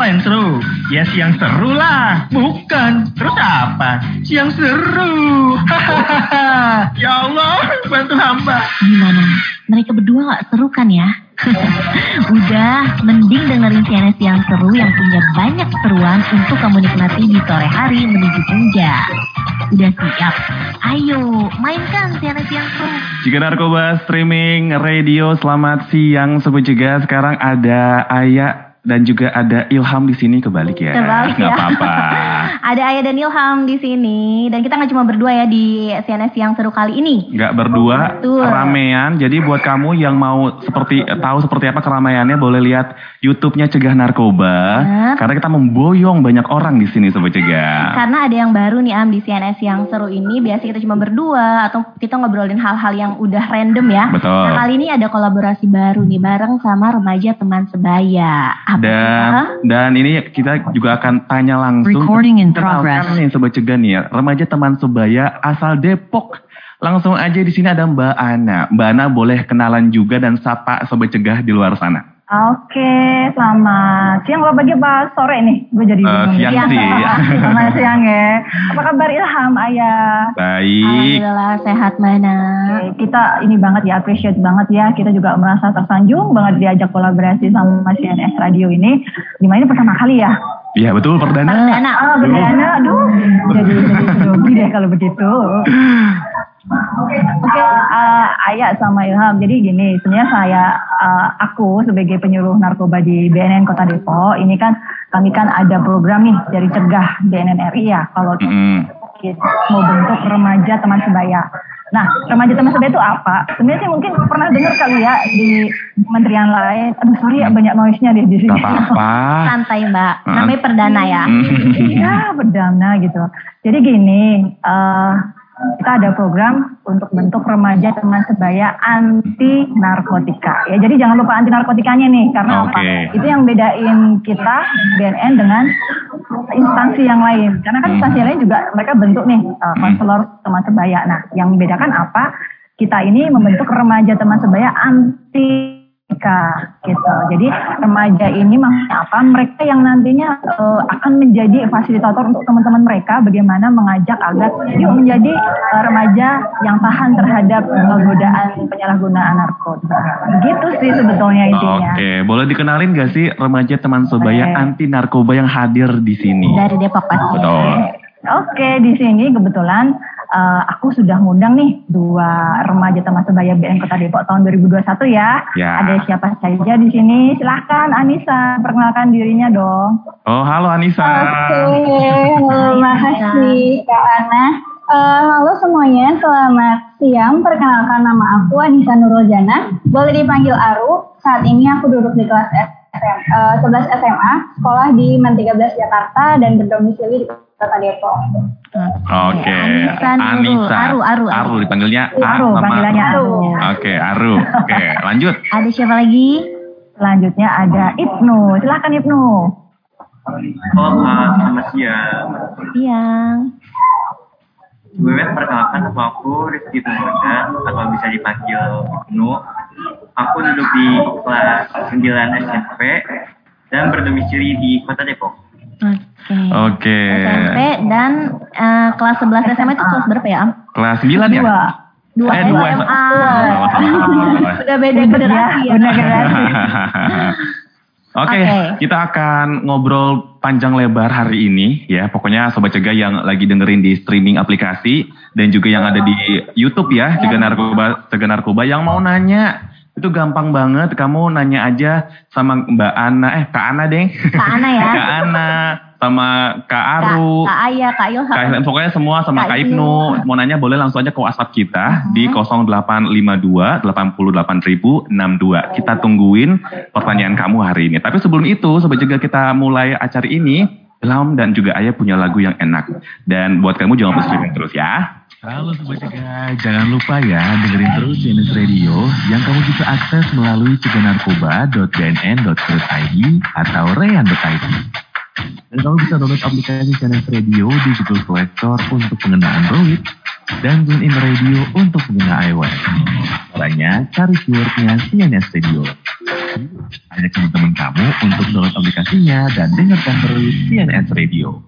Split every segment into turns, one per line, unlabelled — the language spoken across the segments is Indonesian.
Apa yang seru? Ya siang seru lah. Bukan. Terus apa? Siang seru. Hahaha. ya Allah, bantu hamba.
Gimana? Mereka berdua gak seru kan ya? Udah, mending dengerin CNS yang seru yang punya banyak seruan untuk kamu nikmati di sore hari menuju senja. Udah siap? Ayo, mainkan CNS yang seru.
Jika narkoba streaming radio selamat siang sobat juga sekarang ada Ayah dan juga ada Ilham di sini kebalik ya.
Kebalik ya.
apa-apa.
Ada Ayah dan Ilham di sini dan kita nggak cuma berdua ya di CNS yang seru kali ini.
Nggak berdua,
Betul.
ramean. Jadi buat kamu yang mau seperti tahu seperti apa keramaiannya boleh lihat YouTube-nya Cegah Narkoba.
Benar.
Karena kita memboyong banyak orang di sini sobat Cegah.
Karena ada yang baru nih Am di CNS yang seru ini. Biasa kita cuma berdua atau kita ngobrolin hal-hal yang udah random ya.
Betul.
Nah kali ini ada kolaborasi baru nih bareng sama remaja teman sebaya.
Dan dan ini kita juga akan tanya langsung.
Recording in
Kenalkan
progress.
nih sobat cegah nih ya, remaja teman sebaya asal Depok. Langsung aja di sini ada Mbak Ana. Mbak Ana boleh kenalan juga dan sapa sobat cegah di luar sana.
Oke, selamat siang apa pagi apa sore nih? Gue jadi
Eh,
bingung.
siang sih.
Selamat siang ya. Apa kabar Ilham, Ayah?
Baik.
Alhamdulillah sehat mana?
Oke, kita ini banget ya, appreciate banget ya. Kita juga merasa tersanjung banget diajak kolaborasi sama CNS Radio ini. Di mana ini pertama kali ya?
Iya betul perdana.
Perdana.
Ah, berdana, aduh. Jadi jadi grogi deh kalau begitu. Oke, eh, Ayah sama Ilham. Jadi gini, sebenarnya saya, eh, aku sebagai penyuluh narkoba di BNN Kota Depok, ini kan kami kan ada program nih dari cegah BNN RI ya. Kalau kita mau bentuk remaja teman sebaya. Nah, remaja teman sebaya itu apa? Sebenarnya sih mungkin pernah dengar kali ya di kementerian lain. Aduh sorry ya banyak noise-nya deh di sini.
Apa-apa.
Santai mbak.
Hmm.
Namanya perdana ya.
Iya, berdana gitu. Jadi gini, eh, kita ada program untuk bentuk remaja teman sebaya anti narkotika. Ya, jadi jangan lupa anti narkotikanya nih, karena apa?
Oke.
Itu yang bedain kita BNN dengan instansi yang lain. Karena kan
Hmm.
instansi yang lain juga mereka bentuk nih eh, konselor teman sebaya. Nah, yang membedakan apa? Kita ini membentuk remaja teman sebaya anti narkotika, gitu. Jadi remaja ini maksudnya apa? Mereka yang nantinya eh, akan menjadi fasilitator untuk teman-teman mereka bagaimana mengajak agar yuk menjadi eh, remaja yang tahan terhadap eh, godaan penyalahgunaan narkoba. Begitu sih sebetulnya intinya.
Oke, boleh dikenalin gak sih remaja teman sebaya anti narkoba yang hadir di sini?
Dari Depok pasti.
Betul.
Oke, di sini kebetulan eh, aku sudah ngundang nih dua remaja teman sebaya BN Kota Depok tahun 2021 ya.
Ya.
Ada siapa saja di sini? Silahkan Anissa, perkenalkan dirinya dong.
Oh, halo Anissa.
terima kasih Kak Ana. Eh, halo semuanya, selamat siang. Perkenalkan nama aku Anissa Nurul Jana. Boleh dipanggil Aru. Saat ini aku duduk di kelas SM, eh, 11 SMA, sekolah di Men 13 Jakarta dan berdomisili di Kota Depok.
Oke,
Anissa Nurul.
Anissa.
Aru, Aru, Aru.
Aru dipanggilnya A
Aru,
sama
panggilannya Aru.
Oke, Aru. Oke, lanjut.
Ada siapa lagi?
Selanjutnya ada Ibnu. Silahkan Ibnu.
Oh, selamat siang.
Siang.
Sebelumnya perkenalkan nama aku Rizky Tumaga atau bisa dipanggil Ibnu. Aku duduk di kelas 9 SMP dan berdomisili di Kota Depok.
Oke.
Oke.
SMP dan eh, kelas 11 SMA itu kelas berapa ya Am?
Kelas 9 ya?
Dua.
Eh, dua SMA.
Udah beda generasi ya.
Bener generasi.
Oke,
Oke.
kita akan ngobrol panjang lebar hari ini ya. Pokoknya sobat cegah yang lagi dengerin di streaming aplikasi dan juga yang ada di YouTube ya, cegah narkoba, cegah narkoba yang mau nanya itu gampang banget. Kamu nanya aja sama Mbak Ana, eh Kak Ana deng.
Kak Ana ya.
Kak Ana sama Kak
Kak,
Aru.
Kak Ayah, Kak Ilham.
Kak Ilham, pokoknya semua sama
Kak
Kak Ibnu. Mau nanya boleh langsung aja ke WhatsApp kita di 0852 88062. Kita tungguin pertanyaan kamu hari ini. Tapi sebelum itu, juga kita mulai acara ini. Ilham dan juga Ayah punya lagu yang enak. Dan buat kamu jangan lupa streaming terus ya.
Halo Sobat Cegah, jangan lupa ya dengerin terus CNS Radio yang kamu bisa akses melalui ceganarkoba.bnn.co.id atau rean.id. Dan kamu bisa download aplikasi CNS Radio di Google Play Store untuk pengguna Android dan TuneIn Radio untuk pengguna iOS. Caranya cari keywordnya CNS Radio. Ajak teman-teman kamu untuk download aplikasinya dan dengarkan terus CNS Radio.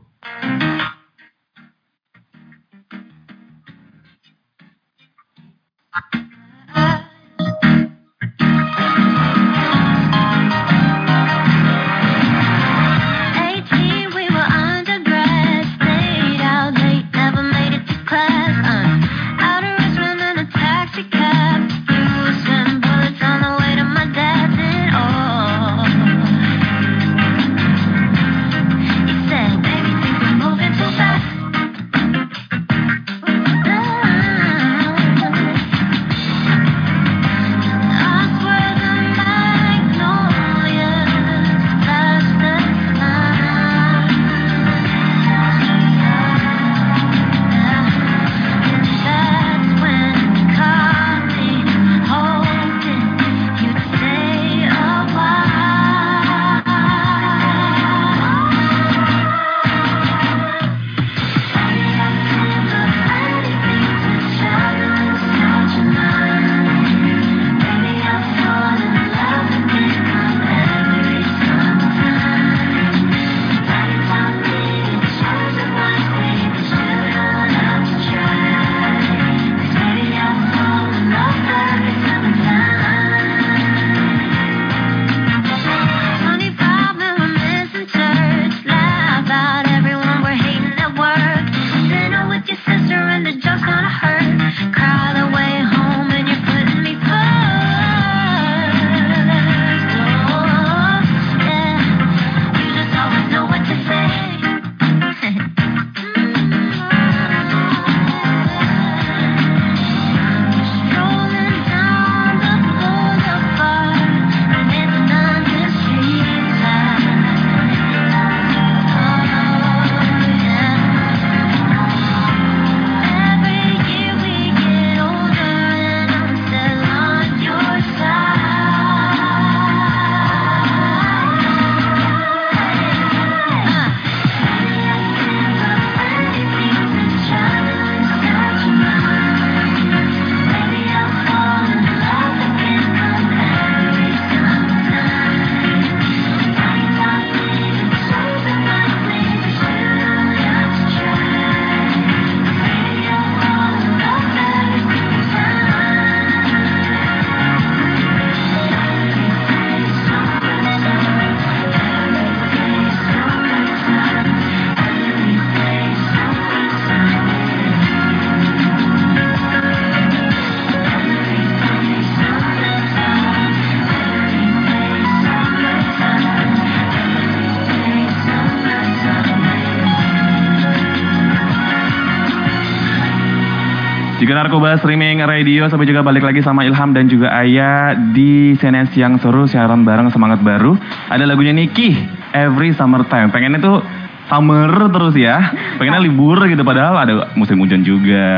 Juga Narkoba Streaming Radio sampai juga balik lagi sama Ilham dan juga Ayah di CNN Siang Seru siaran bareng semangat baru. Ada lagunya Niki Every Summer Time. Pengennya tuh summer terus ya. Pengennya libur gitu padahal ada musim hujan juga.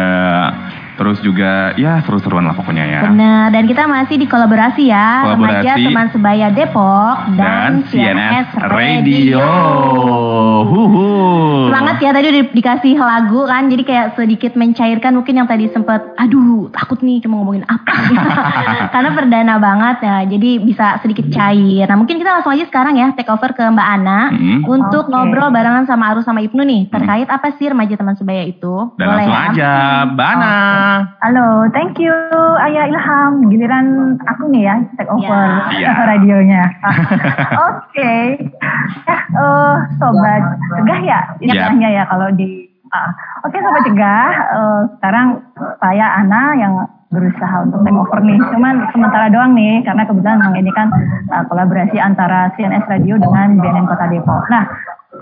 Terus juga ya seru-seruan lah pokoknya ya.
Benar, dan kita masih di kolaborasi ya.
Kolaborasi.
Remaja Teman Sebaya Depok dan,
Dan CNS Radio. Huhu.
Semangat ya tadi udah dikasih lagu kan, jadi kayak sedikit mencairkan mungkin yang tadi sempat, aduh takut nih cuma ngomongin apa. Karena perdana banget ya, jadi bisa sedikit cair. Nah mungkin kita langsung aja sekarang ya take over ke Mbak Ana
Hmm.
untuk
Oke.
ngobrol barengan sama Arus sama Ibnu nih terkait apa sih remaja teman sebaya itu.
Dan langsung
ya?
aja,
Halo, thank you Ayah Ilham. Giliran aku nih ya take over
Ya.
radionya. Oke. Ya, eh, sobat cegah ya istilahnya ya kalau di ah. Oke sobat cegah, eh, sekarang saya Ana yang berusaha untuk take over nih. Cuman sementara doang nih karena kebetulan memang ini kan eh, kolaborasi antara CNS Radio dengan BNN Kota Depok. Nah,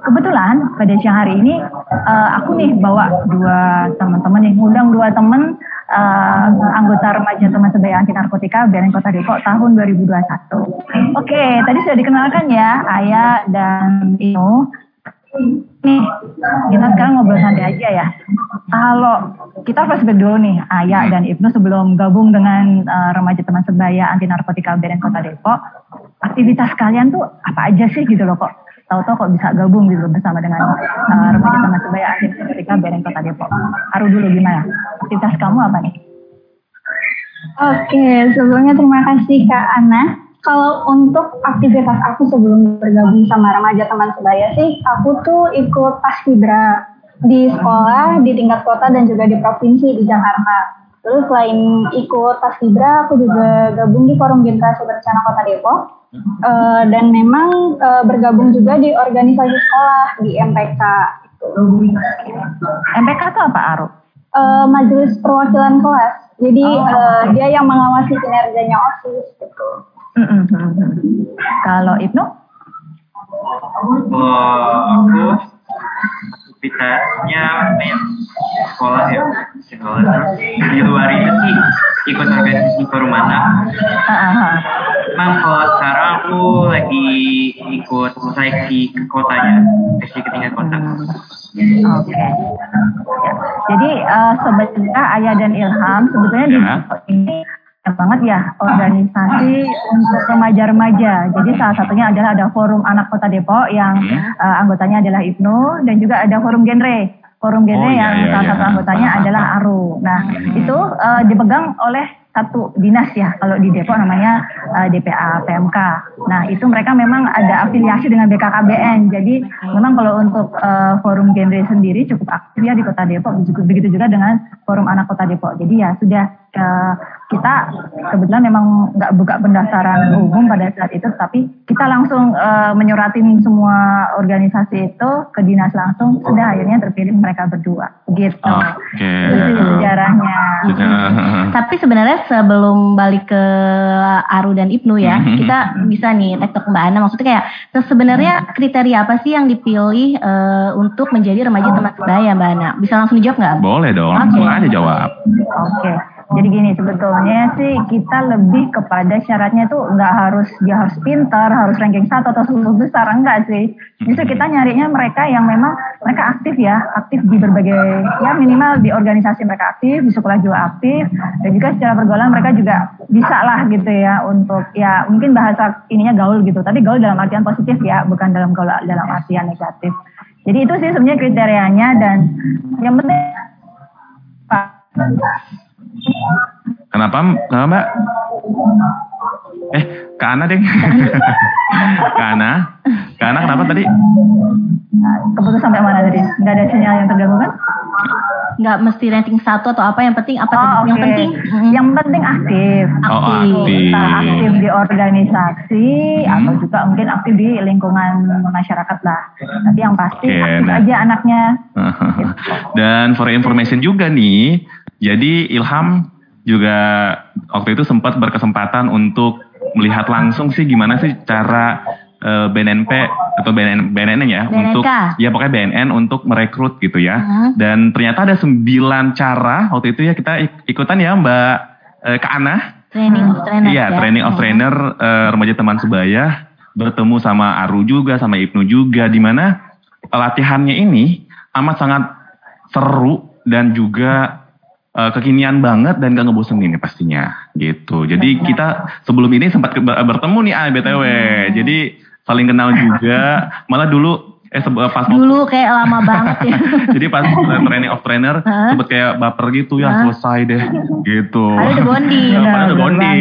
kebetulan pada siang hari ini eh, aku nih bawa dua teman-teman nih, ngundang dua teman eh, anggota remaja teman sebaya anti narkotika BNN Kota Depok tahun 2021. Oke, tadi sudah dikenalkan ya Ayah dan Ino. Nih, kita sekarang ngobrol santai aja ya. Kalau kita flashback dulu nih, Ayah dan Ibnu sebelum gabung dengan eh, remaja teman sebaya anti narkotika BNN Kota Depok, aktivitas kalian tuh apa aja sih gitu loh kok? Tahu-tahu kok bisa gabung gitu bersama dengan eh, remaja teman sebaya anti narkotika BNN Kota Depok. Aru dulu gimana? Aktivitas kamu apa nih?
Oke, sebelumnya terima kasih Kak Ana Kalau untuk aktivitas aku sebelum bergabung sama remaja teman sebaya sih, aku tuh ikut paskibra di sekolah, di tingkat kota dan juga di provinsi di Jakarta. Terus selain ikut paskibra, aku juga gabung di Forum Generasi Berencana Kota Depok. Uh, dan memang uh, bergabung juga di organisasi sekolah di MPK.
MPK itu apa Aru?
Uh, Majelis Perwakilan Kelas. Jadi oh. uh, dia yang mengawasi kinerjanya OSIS gitu. Mm -hmm.
Kalau Ibnu?
Oh, aku aktivitasnya main sekolah ya? Sekolah. Di luar itu sih ikut organisasi forum anak. Emang kalau sekarang aku lagi ikut seleksi ke kotanya seleksi ke tingkat kota oke.
Okay. jadi uh, sebenarnya Ayah dan Ilham sebetulnya ya. di ini banget ya organisasi untuk remaja-remaja. Jadi salah satunya adalah ada Forum Anak Kota Depok yang uh, anggotanya adalah Ibnu dan juga ada Forum Genre. Forum Genre oh, iya, yang iya, salah iya. satu anggotanya adalah Aru. Nah, hmm. itu uh, dipegang oleh satu dinas ya kalau di Depok namanya uh, eh, DPA PMK. Nah itu mereka memang ada afiliasi dengan BKKBN. Jadi memang kalau untuk uh, forum genre sendiri cukup aktif ya di Kota Depok. Begitu juga dengan forum anak Kota Depok. Jadi ya sudah uh, kita kebetulan memang nggak buka pendaftaran umum pada saat itu, tapi kita langsung uh, menyuratin semua organisasi itu ke dinas langsung. Sudah akhirnya terpilih mereka berdua, gitu. Okay. Itu sejarahnya.
tapi sebenarnya sebelum balik ke Aru dan Ibnu ya, mm-hmm. kita bisa nih tektok Mbak Ana. Maksudnya kayak sebenarnya kriteria apa sih yang dipilih uh, untuk menjadi remaja teman sebaya Mbak Ana? Bisa langsung dijawab nggak?
Boleh dong, okay. langsung aja jawab.
Oke. Okay. Jadi gini sebetulnya sih kita lebih kepada syaratnya tuh nggak harus dia harus pintar, harus ranking satu atau sepuluh besar enggak sih. Justru kita nyarinya mereka yang memang mereka aktif ya, aktif di berbagai ya minimal di organisasi mereka aktif, di sekolah juga aktif dan juga secara pergaulan mereka juga bisa lah gitu ya untuk ya mungkin bahasa ininya gaul gitu, tapi gaul dalam artian positif ya, bukan dalam gaul dalam artian negatif. Jadi itu sih sebenarnya kriterianya dan yang penting
Kenapa, kenapa Mbak? Eh, Kak Ana deh. Kak Ana? Kak Ana kenapa tadi?
Keputus sampai mana tadi? Gak ada sinyal yang terganggu kan?
Gak mesti ranking satu atau apa yang penting apa
oh,
tadi?
Okay. Yang penting yang penting aktif.
Oh, aktif.
Entah aktif di organisasi hmm. atau juga mungkin aktif di lingkungan masyarakat lah. Tapi yang pasti okay, aktif nah. aja anaknya.
Dan for information juga nih, jadi Ilham juga waktu itu sempat berkesempatan untuk melihat langsung sih gimana sih cara uh, eh, BNNP atau BNN, BNN ya BNNK. untuk ya pokoknya BNN untuk merekrut gitu ya. Uh-huh. Dan ternyata ada sembilan cara waktu itu ya kita ikutan ya Mbak uh, Kak Ana.
Training of trainer.
Iya, ya. training of trainer uh, remaja teman sebaya bertemu sama Aru juga sama Ibnu juga di mana latihannya ini amat sangat seru dan juga uh, kekinian banget dan gak ngebosenin nih pastinya gitu. Jadi kita sebelum ini sempat bertemu nih ah BTW. Hmm. Jadi saling kenal juga. Malah dulu eh pas
dulu kayak lama banget ya.
Jadi pas training of trainer sempet kayak baper gitu ya huh? selesai deh gitu.
Ada the bonding.
Ada bonding.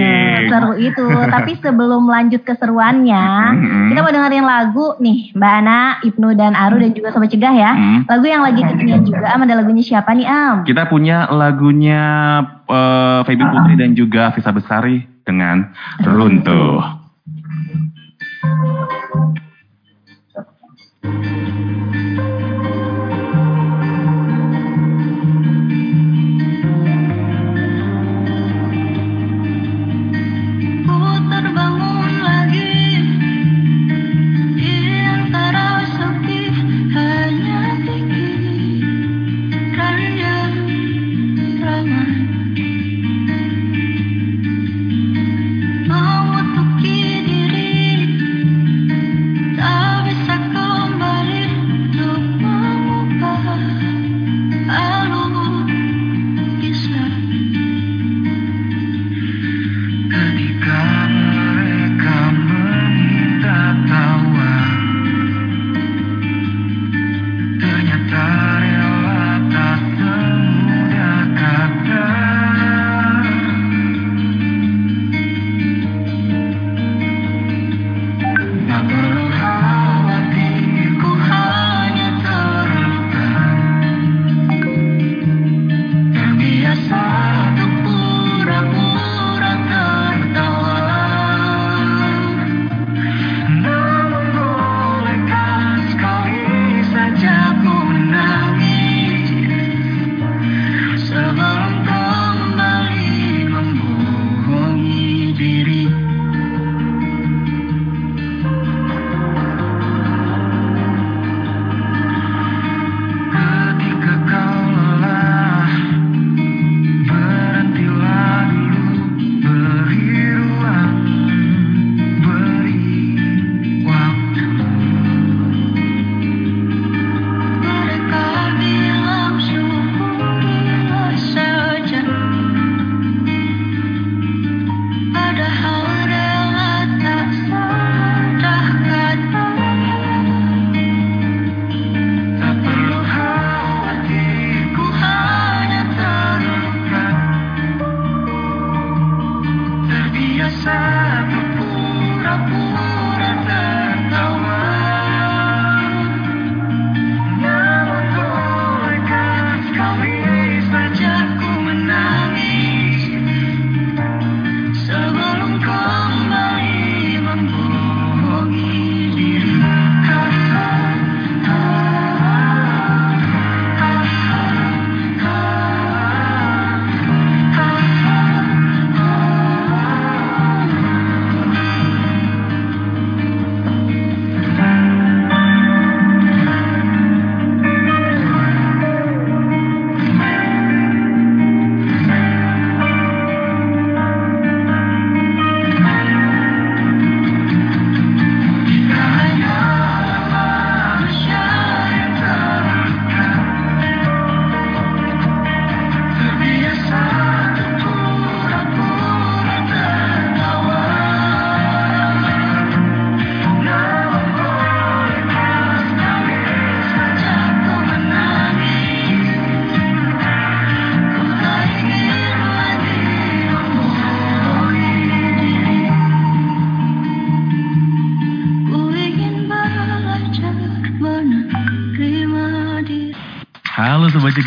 Seru itu. Tapi sebelum lanjut keseruannya, mm-hmm. kita mau dengerin lagu nih Mbak Ana, Ibnu dan Aru dan juga Sobat Cegah ya. Mm. Lagu yang lagi kekinian juga Am ada lagunya siapa nih Am?
Kita punya lagunya uh, Feby Putri dan juga Visa Besari dengan Runtuh.
Halo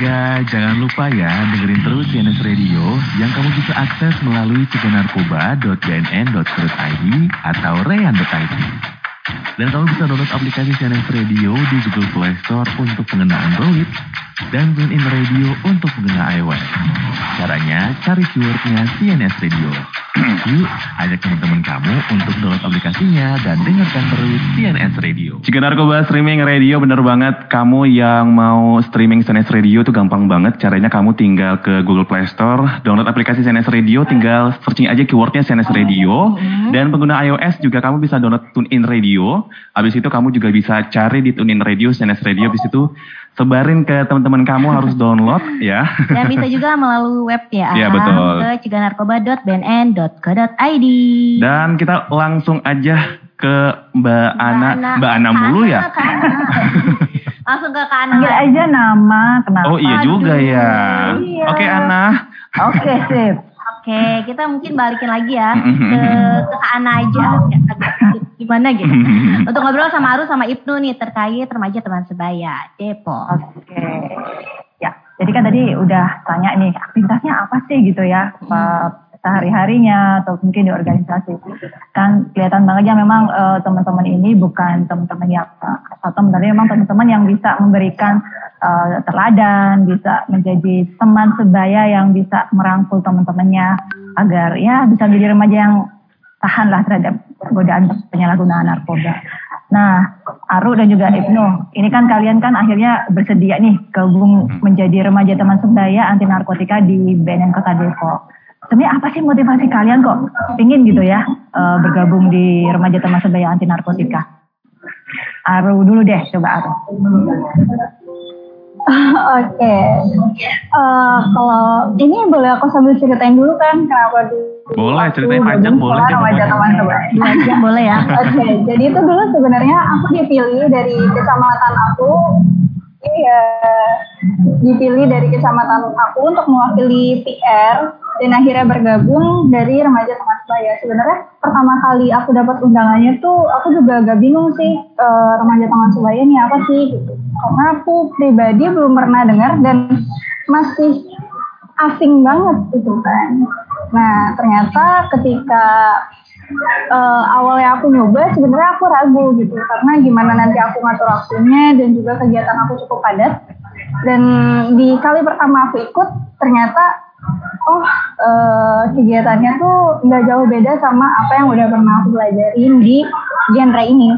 Sobat Cegah, jangan lupa ya dengerin terus CNS Radio yang kamu bisa akses melalui ceganarkoba.bnn.co.id atau rean.id. Dan kamu bisa download aplikasi CNS Radio di Google Play Store untuk pengguna Android dan TuneIn Radio untuk pengguna iOS. Caranya cari keywordnya CNS Radio. Yuk, ajak teman-teman kamu untuk download aplikasinya dan dengarkan terus CNS Radio.
Jika narkoba streaming radio bener banget. Kamu yang mau streaming CNS Radio itu gampang banget. Caranya kamu tinggal ke Google Play Store, download aplikasi CNS Radio, tinggal searching aja keywordnya CNS Radio. Dan pengguna iOS juga kamu bisa download TuneIn Radio. Habis itu kamu juga bisa cari di TuneIn Radio, CNS Radio. Habis itu sebarin ke teman-teman kamu harus download ya.
Dan bisa juga melalui web ya.
Iya, betul.
Ke ciganarkoba.bnn.co.id.
Dan kita langsung aja ke Mbak Ana. Mbak Ana mulu ya?
Langsung ke Kak Ana.
Panggil aja nama, kenapa?
Oh iya juga ya.
Iya.
Oke Ana.
Oke, sip.
Oke, kita mungkin balikin lagi ya
Mm-hmm.
ke, ke Kak Ana aja. Ya, agak gimana gitu. Untuk ngobrol sama Aru sama Ibnu nih terkait remaja teman sebaya Depok.
Oke. Ya, jadi kan tadi udah tanya nih aktivitasnya apa sih gitu ya, Pak sehari-harinya atau mungkin di organisasi. Kan kelihatan banget ya memang eh, teman-teman ini bukan teman-teman yang eh, teman, tapi memang teman-teman yang bisa memberikan eh, teladan, bisa menjadi teman sebaya yang bisa merangkul teman-temannya agar ya bisa menjadi remaja yang tahan lah terhadap godaan penyalahgunaan narkoba. Nah, Aru dan juga Ibnu, ini kan kalian kan akhirnya bersedia nih gabung menjadi remaja teman sebaya anti narkotika di BNN Kota Depok. Sebenarnya apa sih motivasi kalian kok ingin gitu ya eh, bergabung di remaja teman sebaya anti narkotika? Aru dulu deh, coba Aru.
Oke. Eh, kalau ini boleh aku sambil ceritain dulu kan kenapa dulu
Boleh,
aku
ceritain panjang, boleh
remaja teman sebaya.
Jam boleh ya.
Oke, jadi itu dulu sebenarnya aku dipilih dari kecamatan aku. Iya, dipilih dari kecamatan aku untuk mewakili PR dan akhirnya bergabung dari remaja teman sebaya. Sebenarnya pertama kali aku dapat undangannya tuh aku juga agak bingung sih eh, remaja teman sebaya ini apa sih gitu. Karena aku pribadi belum pernah dengar dan masih asing banget gitu kan. Nah ternyata ketika eh, awalnya aku nyoba sebenarnya aku ragu gitu. Karena gimana nanti aku ngatur waktunya dan juga kegiatan aku cukup padat. Dan di kali pertama aku ikut ternyata oh eh, kegiatannya tuh nggak jauh beda sama apa yang udah pernah aku pelajarin di genre ini.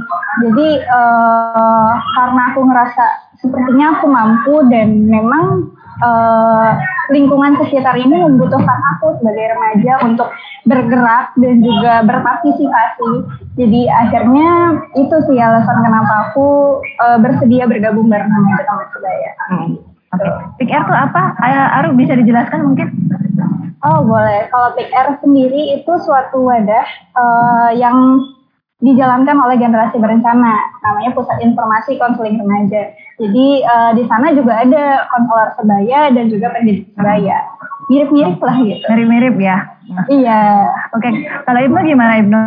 Jadi eh, karena aku ngerasa sepertinya aku mampu dan memang eh, lingkungan sekitar ini membutuhkan aku sebagai remaja untuk bergerak dan juga berpartisipasi. Jadi akhirnya itu sih alasan kenapa aku eh, bersedia bergabung bareng remaja teman sebaya.
Oke, PR tuh apa? Aru bisa dijelaskan mungkin?
Oh boleh. Kalau PR sendiri itu suatu wadah eh, yang dijalankan oleh generasi berencana, namanya Pusat Informasi Konseling Remaja. Jadi eh, di sana juga ada konselor sebaya dan juga pendidik sebaya. Mirip-mirip lah gitu.
Mirip-mirip ya.
Iya.
Oke, kalau Ibnu gimana Ibnu?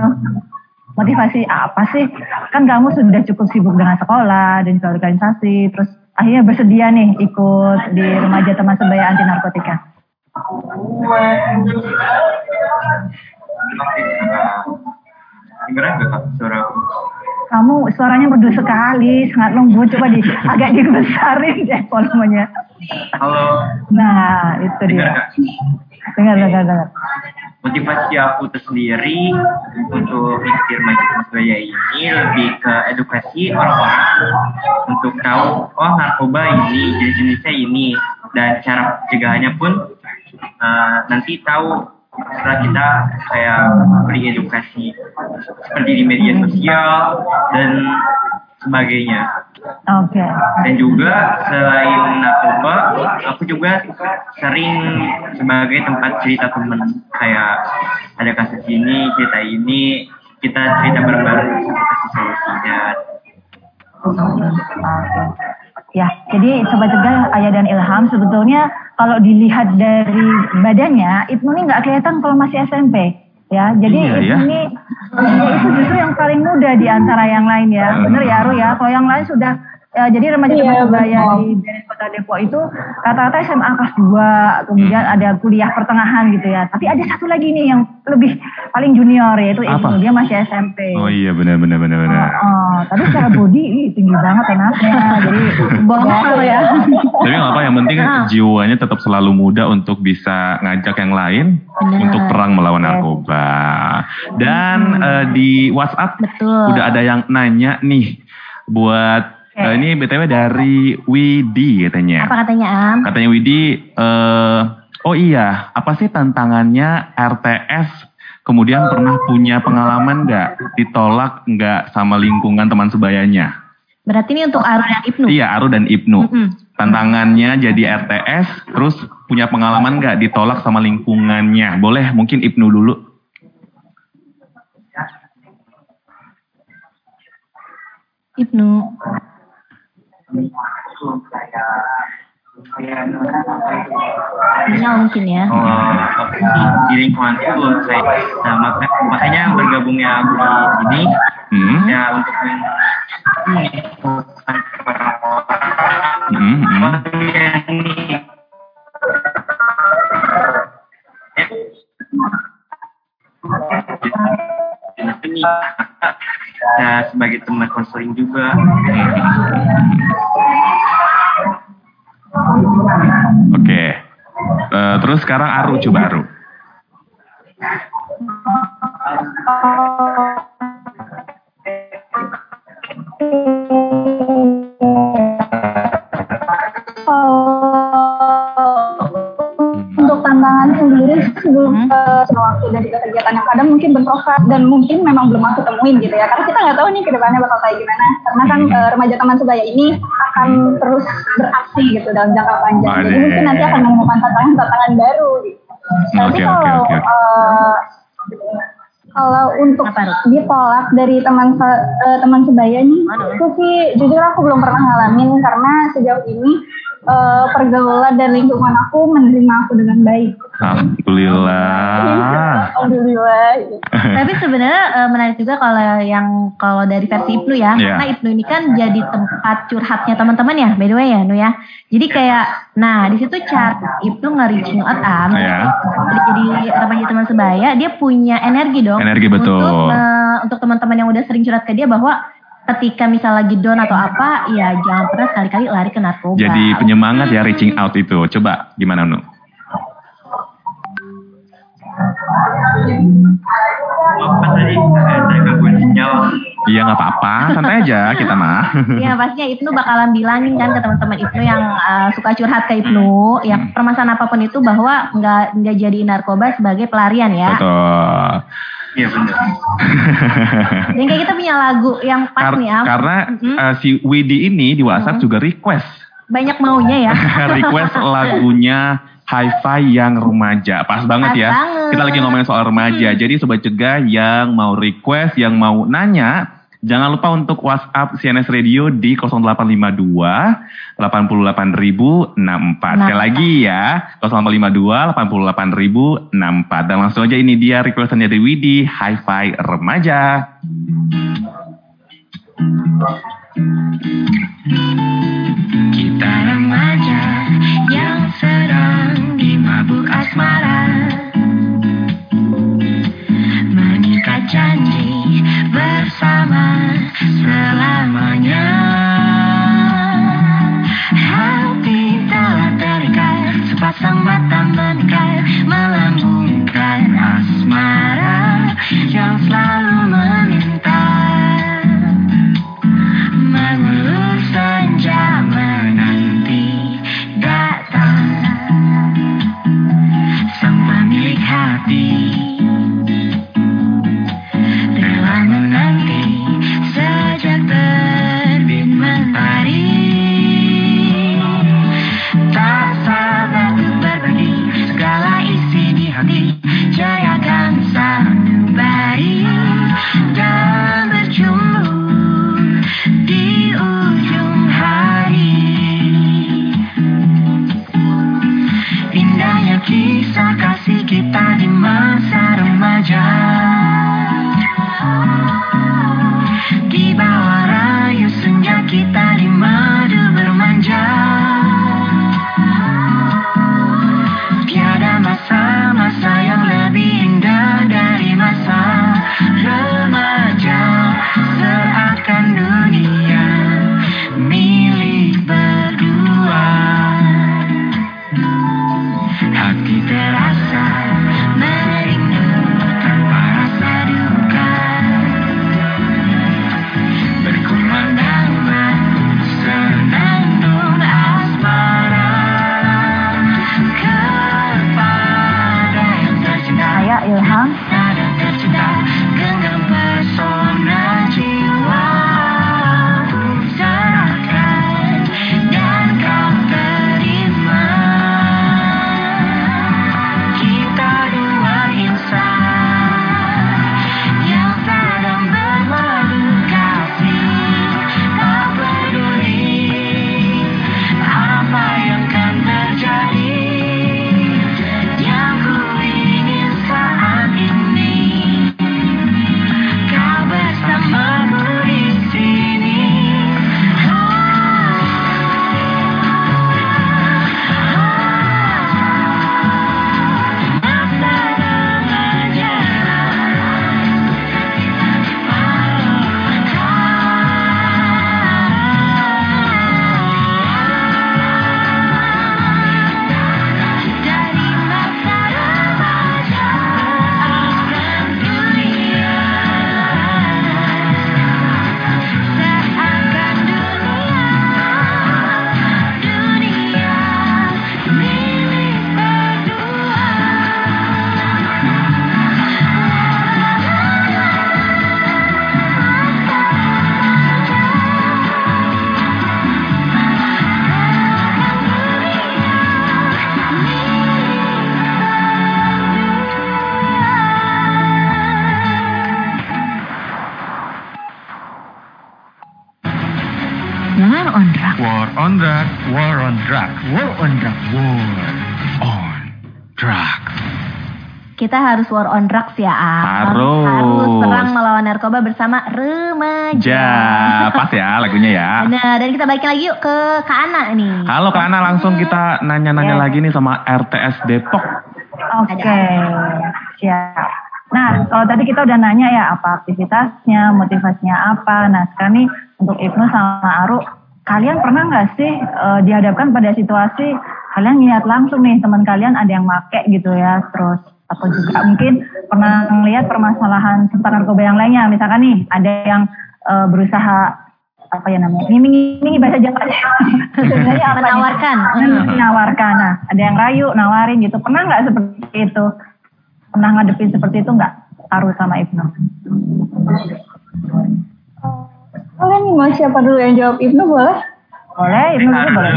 Motivasi apa sih? Kan kamu sudah cukup sibuk dengan sekolah dan juga organisasi, terus akhirnya bersedia nih ikut di remaja teman sebaya anti narkotika.
Kak suara aku?
Kamu suaranya merdu sekali, sangat lembut. Coba di agak dibesarin deh volumenya.
Halo,
Nah, itu
dengar
dia.
gak?
Dengar, dengar, dengar.
Motivasi aku tersendiri untuk ikuti remaja Surabaya ini lebih ke edukasi orang-orang untuk tahu oh narkoba ini jenis-jenisnya ini dan cara pencegahannya pun eh, nanti tahu setelah kita kayak beri edukasi seperti di media sosial dan sebagainya.
Oke.
Dan juga selain narkoba, aku juga sering sebagai tempat cerita teman. Kayak ada kasus ini, cerita ini, kita cerita bareng-bareng sampai kasih solusinya.
Ya, jadi sobat cegah Ayah dan Ilham sebetulnya kalau dilihat dari badannya, Ibnu ini nggak kelihatan kalau masih SMP. Ya, jadi
Iya,
Ibnu
ya.
ini itu justru yang paling muda di antara yang lain ya. Bener ya, Ru ya. Kalau yang lain sudah Ya, jadi remaja
Iya,
sebaya di BNS Kota Depok itu rata-rata SMA kelas 2, kemudian ada kuliah pertengahan gitu ya. Tapi ada satu lagi nih yang lebih paling junior yaitu
Apa?
Ibnu, dia masih SMP.
Oh iya benar benar benar benar.
Oh, tapi secara body ih, tinggi banget anaknya. Jadi bongkar ya.
Tapi nggak apa yang penting jiwanya tetap selalu muda untuk bisa ngajak yang lain
Benar.
untuk perang melawan narkoba. Dan eh, di WhatsApp
Betul.
udah ada yang nanya nih buat eh, ini btw dari Widi katanya.
Apa katanya Am?
Katanya Widi, eh, oh iya, apa sih tantangannya RTS? Kemudian pernah punya pengalaman nggak ditolak nggak sama lingkungan teman sebayanya?
Berarti ini untuk Aru dan Ibnu.
Iya, Aru dan Ibnu.
Mm-mm.
Tantangannya jadi RTS, terus punya pengalaman nggak ditolak sama lingkungannya? Boleh mungkin Ibnu dulu.
Ibnu. Sinyal mungkin ya.
Oh, oke. di lingkungan itu saya nah, maka- makanya bergabungnya aku di sini
Hmm.
ya untuk
hmm.
Ini. Ini ya, sebagai teman konseling juga.
Oke. Eh, terus sekarang Aru coba Aru.
Untuk tantangan sendiri sebelum eh, kegiatan yang kadang mungkin bentrok dan mungkin memang belum aku temuin gitu ya. Karena kita nggak tahu nih ke depannya bakal kayak gimana. Karena kan eh, remaja teman sebaya ini akan terus beraksi gitu dalam jangka panjang. Jadi
Waduh.
mungkin nanti akan menemukan tantangan-tantangan baru gitu. Tapi
Oke, oke,
kalau
oke, oke.
eh, kalau untuk ditolak dari teman se- eh, teman sebaya nih, itu sih jujur aku belum pernah ngalamin karena sejauh ini eh, pergaulan dan lingkungan aku menerima aku dengan baik.
Alhamdulillah.
Alhamdulillah.
Tapi sebenarnya eh, menarik juga kalau yang kalau dari versi Ibnu ya,
Iya.
karena Ibnu ini kan jadi tempat curhatnya teman-teman ya, by the way ya, Nu ya. Jadi kayak, nah di situ cara Ibnu nge-reaching out am,
Iya.
jadi remaja teman sebaya, dia punya energi dong.
Energi, betul.
Untuk, eh, untuk teman-teman yang udah sering curhat ke dia bahwa ketika misal lagi down atau apa, ya jangan pernah sekali-kali lari ke narkoba.
Jadi penyemangat ya reaching out itu. Coba gimana Nu? Iya nggak apa-apa, santai aja kita mah.
Iya pastinya Ibnu bakalan bilangin kan ke teman-teman Ibnu yang uh, suka curhat ke Ibnu, ya
Hmm.
permasalahan apa pun itu bahwa nggak nggak jadi narkoba sebagai pelarian ya.
Betul.
Iya benar.
Dan kayak kita punya lagu yang pas
Kar-
nih Am.
karena
Mm-mm.
eh, si Widi ini di WhatsApp juga request
banyak maunya ya.
request lagunya Hi-Fi yang remaja. Pas banget
Pas
ya.
banget.
Kita lagi ngomongin soal remaja. Jadi sobat cegah yang mau request, yang mau nanya, jangan lupa untuk WhatsApp CNS Radio di 0852 88064. Sekali lagi ya, 0852 88064. Dan langsung aja ini dia requestannya dari Widi, Hi-Fi remaja.
Kita remaja yang sedang dimabuk asmara bersama selamanya
harus war on drugs ya, Am.
Harus.
Harus perang melawan narkoba bersama remaja.
Ja, pas ya lagunya ya.
Benar, dan kita balik lagi yuk ke Kak Ana nih.
Halo Kak Ana, langsung kita nanya-nanya
Ya.
lagi nih sama RTS Depok.
Oke, siap. Nah, kalau tadi kita udah nanya ya apa aktivitasnya, motivasinya apa. Nah, sekarang nih untuk Ibnu sama Aru, kalian pernah nggak sih eh, dihadapkan pada situasi kalian lihat langsung nih teman kalian ada yang make gitu ya, terus atau juga mungkin pernah melihat permasalahan tentang narkoba yang lainnya. Misalkan nih ada yang eh, berusaha apa ya namanya, ngiming-ngiming bahasa Jawa. Sebenarnya apa?
Menawarkan.
Menawarkan. Nah, ada yang rayu, nawarin gitu. Pernah nggak seperti itu? Pernah ngadepin seperti itu nggak? Taruh sama Ibnu.
Kalian nih mau siapa dulu yang jawab Ibnu boleh?
Boleh, Ibnu dulu boleh.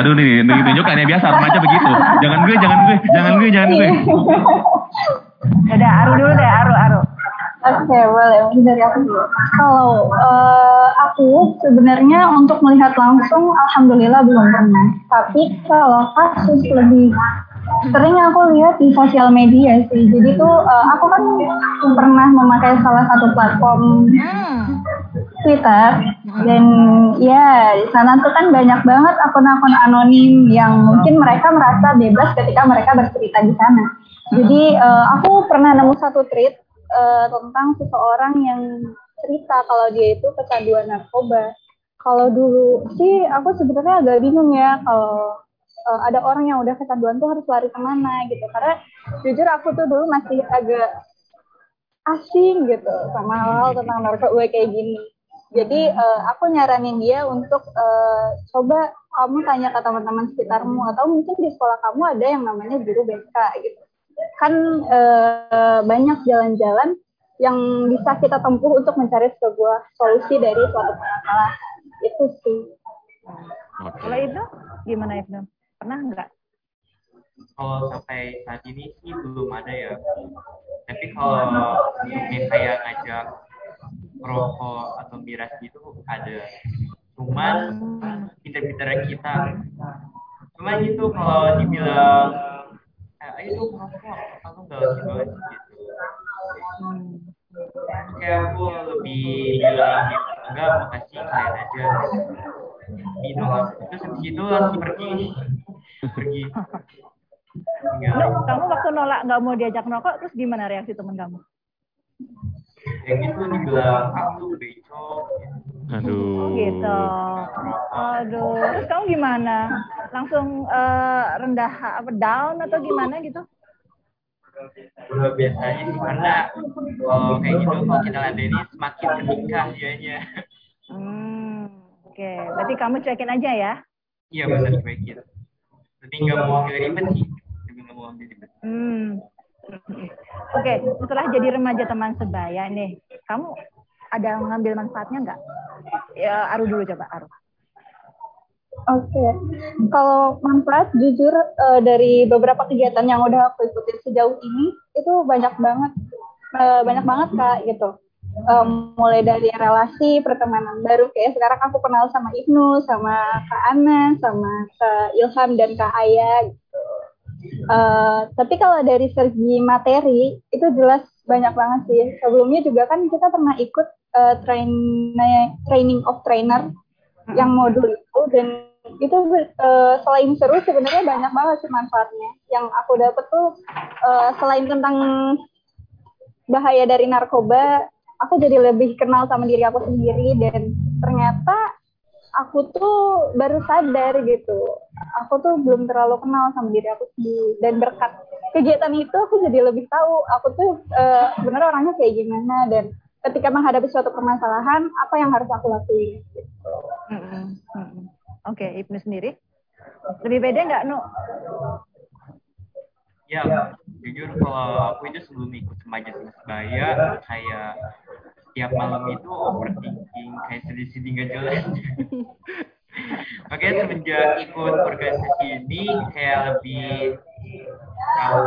Aduh nih, nih tunjukkan ya biasa remaja begitu. Jangan gue, jangan gue, jangan gue, jangan gue.
Udah, Aru dulu deh, Aru, Aru.
Oke, boleh. Mungkin dari aku dulu. Kalau eh, aku sebenarnya untuk melihat langsung, alhamdulillah belum pernah. Tapi kalau kasus lebih sering aku lihat di sosial media sih. Jadi tuh eh, aku kan pernah memakai salah satu platform
Hmm.
Twitter dan ya di sana tuh kan banyak banget akun-akun anonim yang mungkin mereka merasa bebas ketika mereka bercerita di sana. Jadi eh, aku pernah nemu satu tweet eh, tentang seseorang yang cerita kalau dia itu kecanduan narkoba. Kalau dulu sih aku sebenarnya agak bingung ya kalau eh, ada orang yang udah kecanduan tuh harus lari ke mana gitu. Karena jujur aku tuh dulu masih agak asing gitu sama hal tentang narkoba kayak gini. Jadi eh, aku nyaranin dia untuk eh, coba kamu tanya ke teman-teman sekitarmu atau mungkin di sekolah kamu ada yang namanya guru BK gitu. Kan eh, banyak jalan-jalan yang bisa kita tempuh untuk mencari sebuah solusi dari suatu permasalahan. Itu sih.
Kalau Ibnu, gimana Ibnu? Pernah nggak?
kalau sampai saat ini sih belum ada ya. Tapi kalau yang kayak ngajak rokok atau miras gitu ada. Cuman pinter-pinteran kita. Cuman itu kalau dibilang eh, dong rokok, aku nggak banget gitu. Kayak aku lebih bilang enggak makasih kalian aja. Minum terus habis itu langsung pergi. Pergi.
Ibnu, kamu waktu nolak nggak mau diajak nongkrong, terus gimana reaksi temen kamu?
kayak gitu dibilang aku becok
Aduh.
Gitu. Aduh, terus kamu gimana? Langsung eh, rendah apa down atau gimana gitu?
udah biasanya sih karena kalau kayak gitu kalau kita ladeni semakin meningkat dianya
Hmm, oke. Berarti kamu cuekin aja ya?
iya benar cuekin tapi nggak mau ambil ribet sih tapi nggak mau ambil ribet
Hmm. Oke, setelah jadi remaja teman sebaya nih, kamu ada ngambil manfaatnya nggak? Ya, Aru dulu coba, Aru.
Oke, kalau manfaat jujur eh, dari beberapa kegiatan yang udah aku ikutin sejauh ini itu banyak banget, Eh, banyak banget kak gitu. Eh, mulai dari relasi pertemanan baru kayak sekarang aku kenal sama Ibnu, sama Kak Ana, sama Kak Ilham dan Kak Aya gitu. Eh, tapi kalau dari segi materi itu jelas banyak banget sih. Sebelumnya juga kan kita pernah ikut eh, train training of trainer yang modul itu dan itu eh, selain seru sebenarnya banyak banget sih manfaatnya. Yang aku dapet tuh eh, selain tentang bahaya dari narkoba, aku jadi lebih kenal sama diri aku sendiri dan ternyata aku tuh baru sadar gitu. Aku tuh belum terlalu kenal sama diri aku sendiri dan berkat kegiatan itu aku jadi lebih tahu aku tuh eh, sebenarnya orangnya kayak gimana dan ketika menghadapi suatu permasalahan apa yang harus aku lakuin gitu.
Mm-mm, mm-mm. Oke, Ibnu sendiri? Lebih beda nggak, Nu?
ya jujur kalau aku itu sebelum ikut remaja sebaya kayak tiap malam itu overthinking kayak sedih-sedih nggak jelas makanya semenjak ikut organisasi ini kayak lebih tahu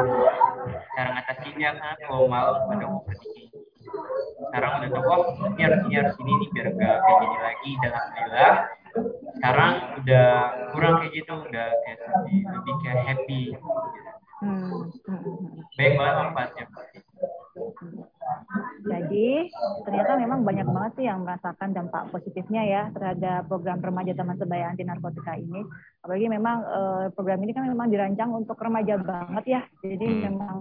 cara ngatasinya kan kalau malam ada overthinking. Sekarang udah tahu oh ini harus ini harus ini nih biar gak kayak gini lagi. Dan alhamdulillah sekarang udah kurang kayak gitu udah kayak sedih lebih kayak happy
Hmm, hmm, hmm.
baik banget manfaatnya pasti
Jadi ternyata memang banyak banget sih yang merasakan dampak positifnya ya terhadap program remaja teman sebaya anti narkotika ini. Apalagi memang eh, program ini kan memang dirancang untuk remaja banget ya. Jadi
Hmm.
memang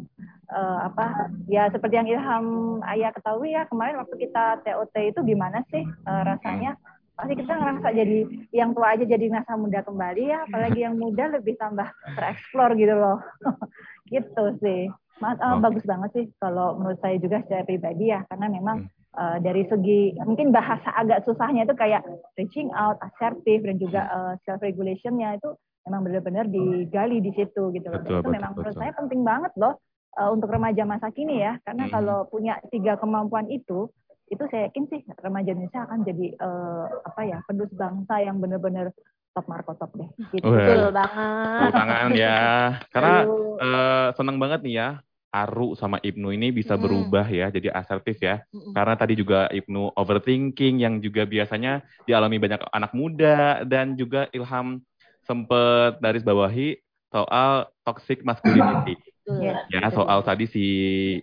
eh, apa ya seperti yang Ilham Ayah ketahui ya kemarin waktu kita TOT itu gimana sih eh, rasanya? Pasti kita ngerasa jadi yang tua aja jadi ngerasa muda kembali ya, apalagi yang muda lebih tambah tereksplor gitu loh. gitu sih. Ma- eh,
Oke.
bagus banget sih kalau menurut saya juga secara pribadi ya karena memang eh, dari segi mungkin bahasa agak susahnya itu kayak reaching out, assertive dan juga self regulationnya itu memang benar-benar digali di situ gitu loh.
Betul,
itu
betul,
memang menurut
betul.
saya penting banget loh eh, untuk remaja masa kini ya karena
Mhm.
kalau punya tiga kemampuan itu itu saya yakin sih remaja Indonesia akan jadi eh, apa ya penerus bangsa yang benar-benar top markotop deh. Gitu.
Wah.
Betul banget.
Tepuk tangan ya. Karena
Aduh.
eh, senang banget nih ya. Aru sama Ibnu ini bisa
Mm-mm.
berubah ya jadi asertif ya.
Mm-mm.
Karena tadi juga Ibnu overthinking yang juga biasanya dialami banyak anak muda dan juga Ilham sempet garis bawahi soal toxic masculinity.
Betul.
Yes.
ya soal tadi si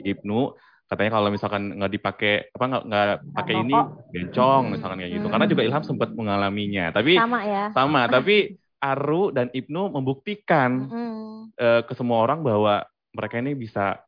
Ibnu katanya kalau misalkan nggak dipakai apa nggak nggak pakai ini bencong misalkan kayak gitu. Karena juga Ilham sempat mengalaminya. Tapi
Sama ya.
sama tapi Aru dan Ibnu membuktikan
Mm-mm.
eh, ke semua orang bahwa mereka ini bisa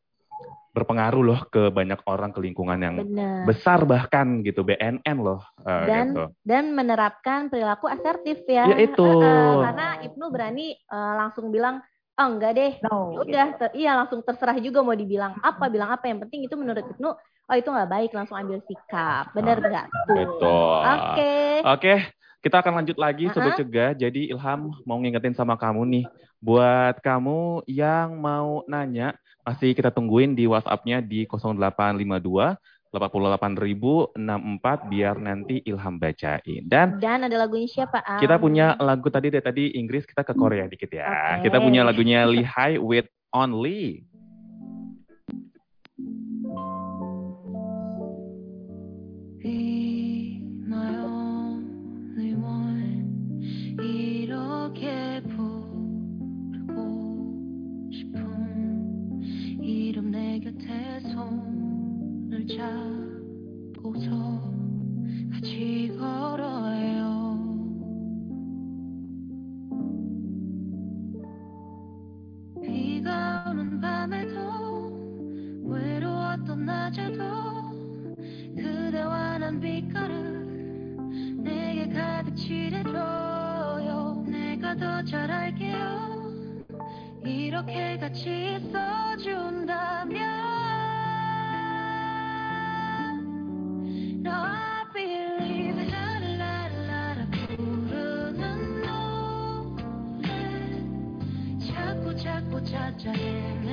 berpengaruh loh ke banyak orang ke lingkungan yang
Benar.
besar bahkan gitu BNN loh eh,
Dan-
gitu.
dan menerapkan perilaku asertif ya.
Ya, itu.
Eh, karena Ibnu berani eh, langsung bilang, oh enggak deh,
No.
Ya udah, ter- iya langsung terserah juga mau dibilang apa, bilang apa. Yang penting itu menurut Ibnu, oh itu nggak baik, langsung ambil sikap. Bener nggak tuh?
Betul.
Oke.
Oke, kita akan lanjut lagi
Uh-uh.
Sobat Cegah. Jadi Ilham mau ngingetin sama kamu nih. Buat kamu yang mau nanya, masih kita tungguin di WhatsApp-nya di 0852 88064 biar nanti Ilham bacain. Dan
Dan ada lagunya siapa? Am?
kita punya lagu tadi dari tadi Inggris, kita ke Korea dikit ya.
Oke.
Kita punya lagunya Lihai with Only.
손을 잡고서 같이 걸어요. 비가 오는 밤에도 외로웠던 낮에도 그대와 난 빛깔을 내게 가득 칠해줘요. 내가 더 잘 알게요. 이렇게 같이 있어준다면 자꾸 자꾸 찾아 헤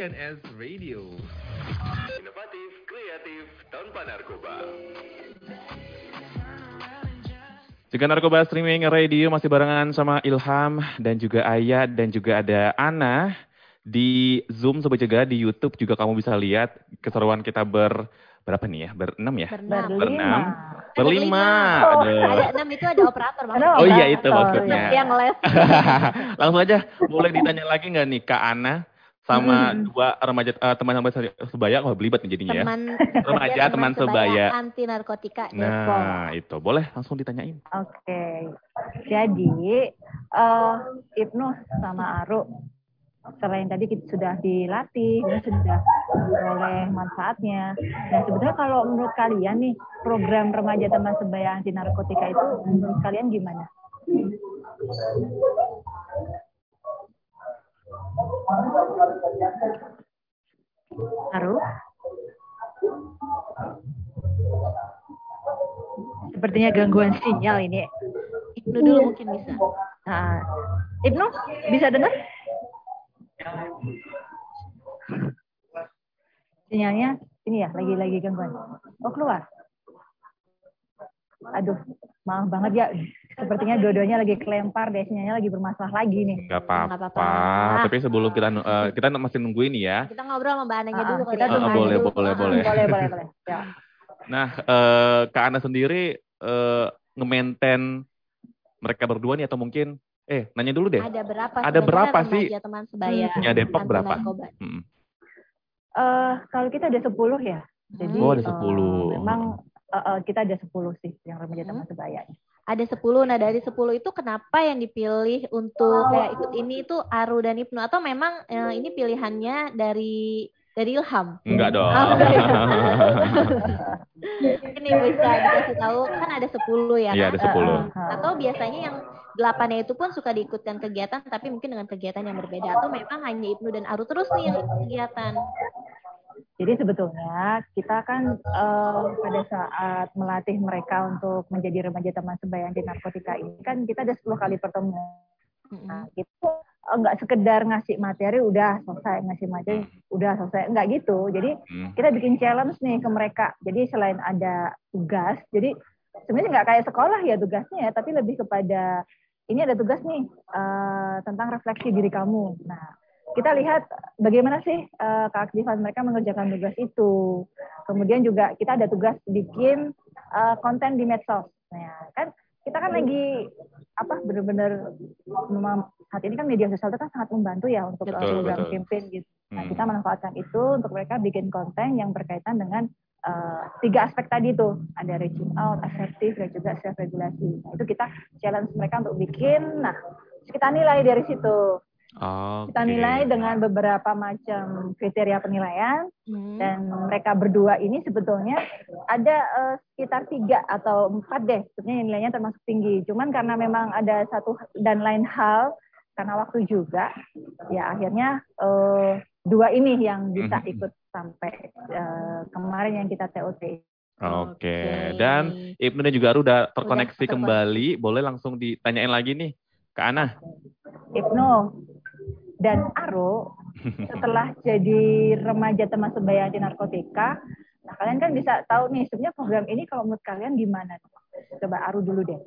CNS Radio. Inovatif, kreatif, tanpa narkoba.
Juga Narkoba Streaming Radio masih barengan sama Ilham dan juga Ayah dan juga ada Ana di Zoom Sobat Jaga di YouTube juga kamu bisa lihat keseruan kita ber berapa nih ya? Berenam ya?
Berenam.
Berenam.
Ada
Berlima.
Oh,
Aduh.
ada enam itu ada operator maksudnya.
Oh iya itu maksudnya.
Yang les.
Langsung aja boleh ditanya lagi nggak nih Kak Ana sama
Hmm.
dua remaja eh, teman teman sebaya kalau belibet nih jadinya ya.
teman
Remaja, teman sebaya.
anti narkotika Depok.
Nah, itu boleh langsung ditanyain.
Oke, jadi eh Ibnu sama Aru selain tadi kita sudah dilatih, kita sudah memperoleh manfaatnya. Nah sebenarnya kalau menurut kalian nih program remaja teman sebaya anti narkotika itu menurut kalian gimana? Aru? Sepertinya gangguan sinyal ini.
Ibnu dulu mungkin bisa.
Nah, Ibnu bisa dengar? Sinyalnya ini ya, lagi-lagi gangguan. Oh keluar. Aduh, maaf banget ya. Sepertinya dua-duanya lagi kelempar deh, sinyalnya lagi bermasalah lagi nih.
Gak apa-apa.
apa-apa.
Tapi sebelum kita eh, kita masih nunggu ini ya.
Kita ngobrol sama Mbak Ananya dulu
kita
ya.
Ah, boleh,
dulu.
boleh, boleh.
boleh, boleh, boleh. Ya.
Nah, eh Kak Ana sendiri eh nge-maintain mereka berdua nih atau mungkin eh nanya dulu deh.
Ada berapa?
Ada berapa sih?
teman sebaya?
Ya, Depok berapa? Hmm.
Eh, kalau kita ada 10 ya. Jadi
Oh, ada
eh,
10.
memang eh, eh, kita ada 10 sih yang remaja
Hmm.
teman sebaya.
Ada 10. Nah, dari 10 itu kenapa yang dipilih untuk kayak ikut ini itu Aru dan Ibnu atau memang eh, ini pilihannya dari dari Ilham?
Enggak dong.
Oh. Ini bisa dikasih tahu kan ada 10 ya
Iya, ada 10.
Atau biasanya yang delapannya itu pun suka diikutkan kegiatan tapi mungkin dengan kegiatan yang berbeda atau memang hanya Ibnu dan Aru terus nih yang ikut kegiatan.
Jadi sebetulnya kita kan eh, pada saat melatih mereka untuk menjadi remaja teman sebaya anti narkotika ini kan kita ada 10 kali pertemuan. Nah, gitu eh, nggak sekedar ngasih materi udah selesai ngasih materi udah selesai nggak gitu. Jadi kita bikin challenge nih ke mereka. Jadi selain ada tugas, jadi sebenarnya nggak kayak sekolah ya tugasnya ya, tapi lebih kepada ini ada tugas nih eh, tentang refleksi diri kamu. Nah, kita lihat bagaimana sih eh, keaktifan mereka mengerjakan tugas itu. Kemudian juga kita ada tugas bikin eh, konten di medsos. Nah, kan kita kan lagi apa benar-benar saat ini kan media sosial itu kan sangat membantu ya untuk eh,
Betul,
program
betul.
campaign gitu. Nah,
Hmm.
kita manfaatkan itu untuk mereka bikin konten yang berkaitan dengan eh, tiga aspek tadi tuh. Ada reaching out, efektif, dan juga self regulasi. Nah, itu kita challenge mereka untuk bikin. Nah, kita nilai dari situ. Kita
Oke.
nilai dengan beberapa macam kriteria penilaian
Hmm.
dan mereka berdua ini sebetulnya ada eh, sekitar tiga atau empat deh sebenarnya nilainya termasuk tinggi cuman karena memang ada satu dan lain hal karena waktu juga ya akhirnya eh, dua ini yang bisa
Mhm.
ikut sampai eh, kemarin yang kita TOT
Oke. Dan Ibnu dan juga Aru udah terkoneksi
terkoneksi.
kembali. Boleh langsung ditanyain lagi nih ke Ana.
Ibnu dan Aro setelah jadi remaja teman sebaya anti narkotika nah kalian kan bisa tahu nih sebenarnya program ini kalau menurut kalian gimana coba Aru dulu deh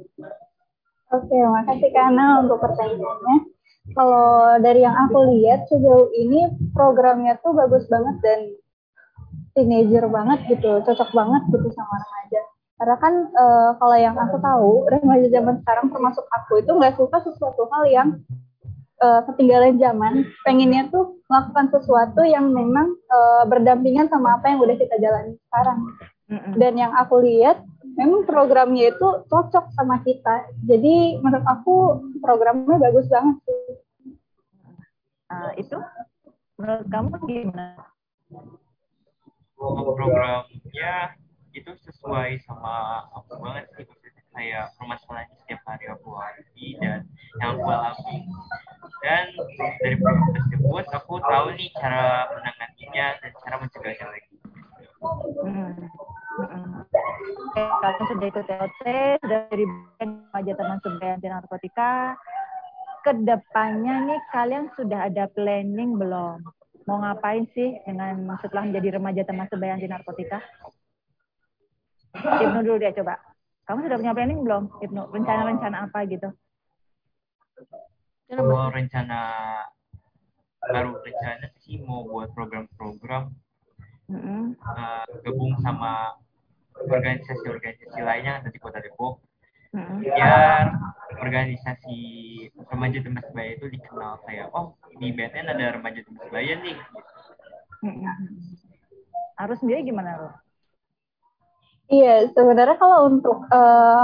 Oke, makasih Kana untuk pertanyaannya. Kalau dari yang aku lihat sejauh ini programnya tuh bagus banget dan teenager banget gitu, cocok banget gitu sama remaja. Karena kan eh, kalau yang aku tahu remaja zaman sekarang termasuk aku itu nggak suka sesuatu hal yang eh, ketinggalan zaman. Pengennya tuh melakukan sesuatu yang memang eh, berdampingan sama apa yang udah kita jalani sekarang. Dan yang aku lihat memang programnya itu cocok sama kita. Jadi menurut aku programnya bagus banget sih.
Nah, itu menurut kamu gimana
programnya itu sesuai sama aku banget sih kayak permasalahan setiap hari aku hadapi dan yang aku alami dan dari program tersebut aku tahu nih cara menanganinya dan cara mencegahnya lagi
Hmm. Hmm. Kalian sudah ikut TOT, sudah dari remaja teman sebaya anti narkotika. Ke depannya nih kalian sudah ada planning belum? mau ngapain sih dengan setelah menjadi remaja teman sebaya anti narkotika? Ibnu dulu dia coba. Kamu sudah punya planning belum, Ibnu? Rencana-rencana apa gitu?
Kalau rencana baru rencana sih mau buat program-program
Mm-mm.
eh, gabung sama organisasi-organisasi lainnya ada di Kota Depok
Mm-mm.
biar organisasi remaja teman sebaya itu dikenal kayak oh di BNN ada remaja teman sebaya nih
Mm-mm. Arus sendiri gimana lo?
Iya, sebenarnya kalau untuk eh,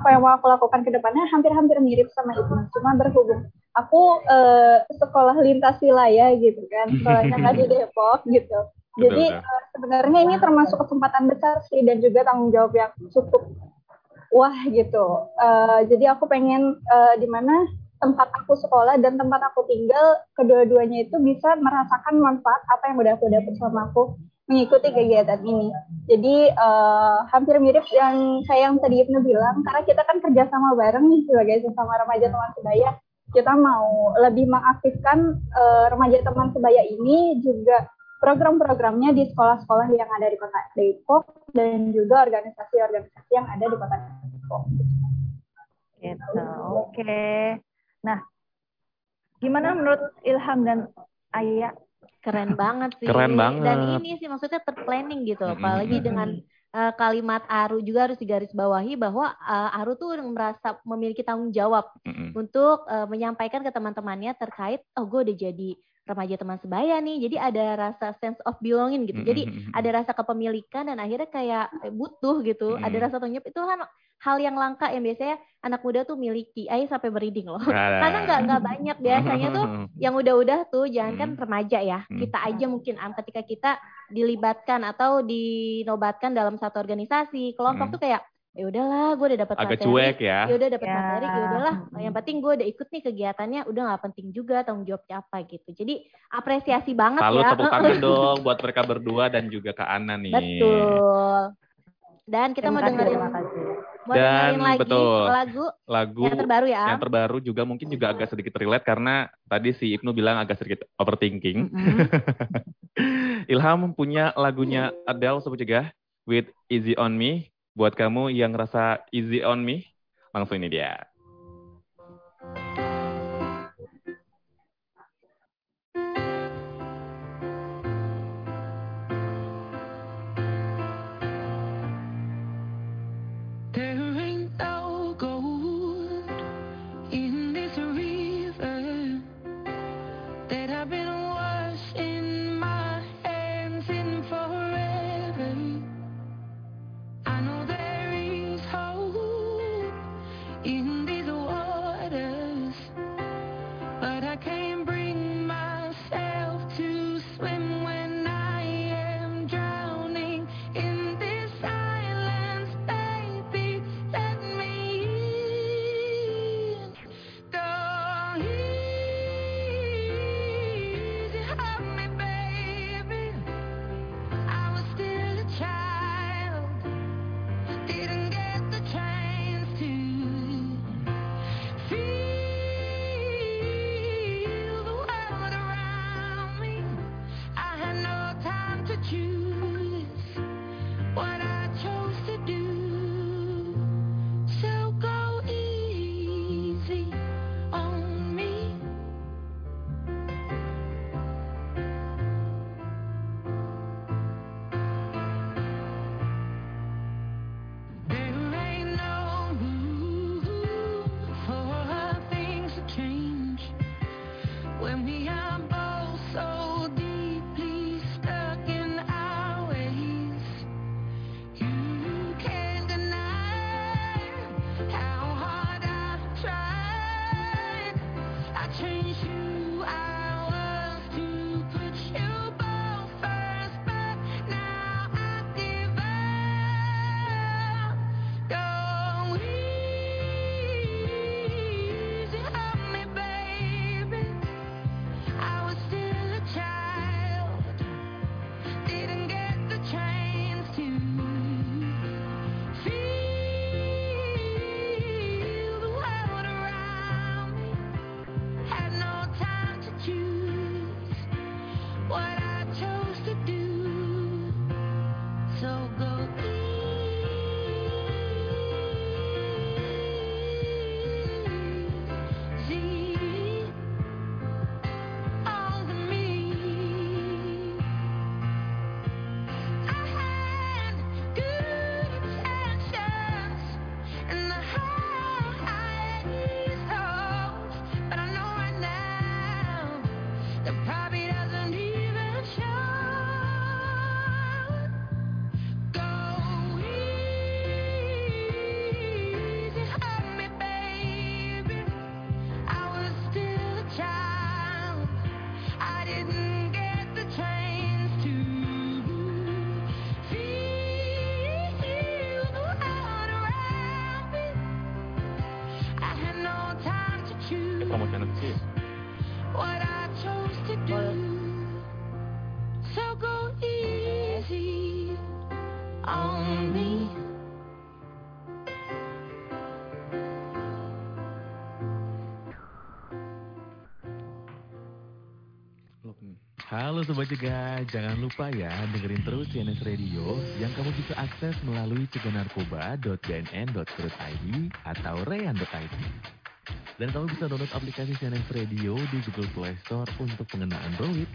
apa yang mau aku lakukan ke depannya hampir-hampir mirip sama itu. Cuma berhubung aku eh, sekolah lintas wilayah gitu kan, sekolahnya nggak di Depok gitu. Jadi eh, sebenarnya ini termasuk kesempatan besar sih dan juga tanggung jawab yang cukup wah gitu. Eh, jadi aku pengen eh, di mana tempat aku sekolah dan tempat aku tinggal kedua-duanya itu bisa merasakan manfaat apa yang udah aku dapat selama aku mengikuti kegiatan ini. Jadi eh, hampir mirip yang kayak yang tadi Ibnu bilang, karena kita kan kerjasama bareng nih sebagai sesama remaja teman sebaya. Kita mau lebih mengaktifkan eh, remaja teman sebaya ini juga program-programnya di sekolah-sekolah yang ada di kota Depok dan juga organisasi-organisasi yang ada di kota Depok.
Gitu. Oke. Nah, gimana menurut Ilham dan Ayah?
Keren banget sih.
Keren banget.
Dan ini sih maksudnya terplanning gitu. Apalagi dengan eh, kalimat Aru juga harus digarisbawahi bahwa eh, Aru tuh merasa memiliki tanggung jawab
Mm-mm.
untuk eh, menyampaikan ke teman-temannya terkait oh gue udah jadi remaja teman sebaya nih. Jadi ada rasa sense of belonging gitu. Jadi ada rasa kepemilikan dan akhirnya kayak eh, butuh gitu. Ada rasa jawab itu kan hal yang langka yang biasanya anak muda tuh miliki. Ayo sampai merinding loh. Karena nggak nggak banyak biasanya tuh yang udah-udah tuh jangan kan remaja ya kita aja mungkin am ketika kita dilibatkan atau dinobatkan dalam satu organisasi kelompok tuh kayak ya udahlah gue udah dapat
agak
materi
cuek ya.
ya udah dapat
Ya.
materi ya udahlah
Hmm.
yang penting gue udah ikut nih kegiatannya udah nggak penting juga tanggung jawabnya apa gitu jadi apresiasi banget
Salut
ya
tepuk tangan dong buat mereka berdua dan juga Kak Ana nih.
betul dan kita
Terima
mau
kasih,
dengerin
terima kasih.
mau
Dan
dengerin lagi
betul.
lagu
Lagu
yang terbaru ya
yang terbaru juga mungkin juga agak sedikit relate karena tadi si Ibnu bilang agak sedikit overthinking.
Mm-mm.
Ilham punya lagunya Adele sebut juga with Easy on Me buat kamu yang ngerasa easy on me langsung ini dia.
Halo Sobat Cegah, jangan lupa ya dengerin terus CNS Radio yang kamu bisa akses melalui ceganarkoba.bnn.co.id atau rean.id. Dan kamu bisa download aplikasi CNS Radio di Google Play Store untuk pengguna Android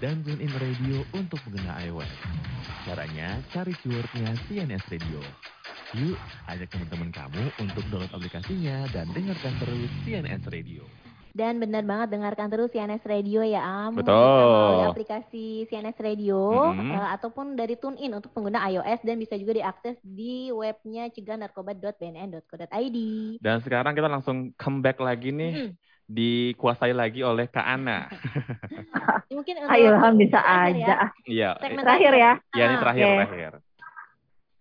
dan TuneIn Radio untuk pengguna iOS. Caranya cari keywordnya CNS Radio. Yuk, ajak teman-teman kamu untuk download aplikasinya dan dengarkan terus CNS Radio.
Dan benar banget dengarkan terus CNS Radio ya Am.
Betul.
Melalui aplikasi CNS Radio eh, ataupun dari TuneIn untuk pengguna iOS dan bisa juga diakses di webnya ceganarkoba.bnn.co.id.
Dan sekarang kita langsung comeback lagi nih,
Hmm.
dikuasai lagi oleh Kak Ana.
Mungkin
Ah, Ilham bisa
terakhir ya.
aja.
Iya,
Segmen
Terakhir ya.
ya ini
Ah,
terakhir,
oke.
terakhir.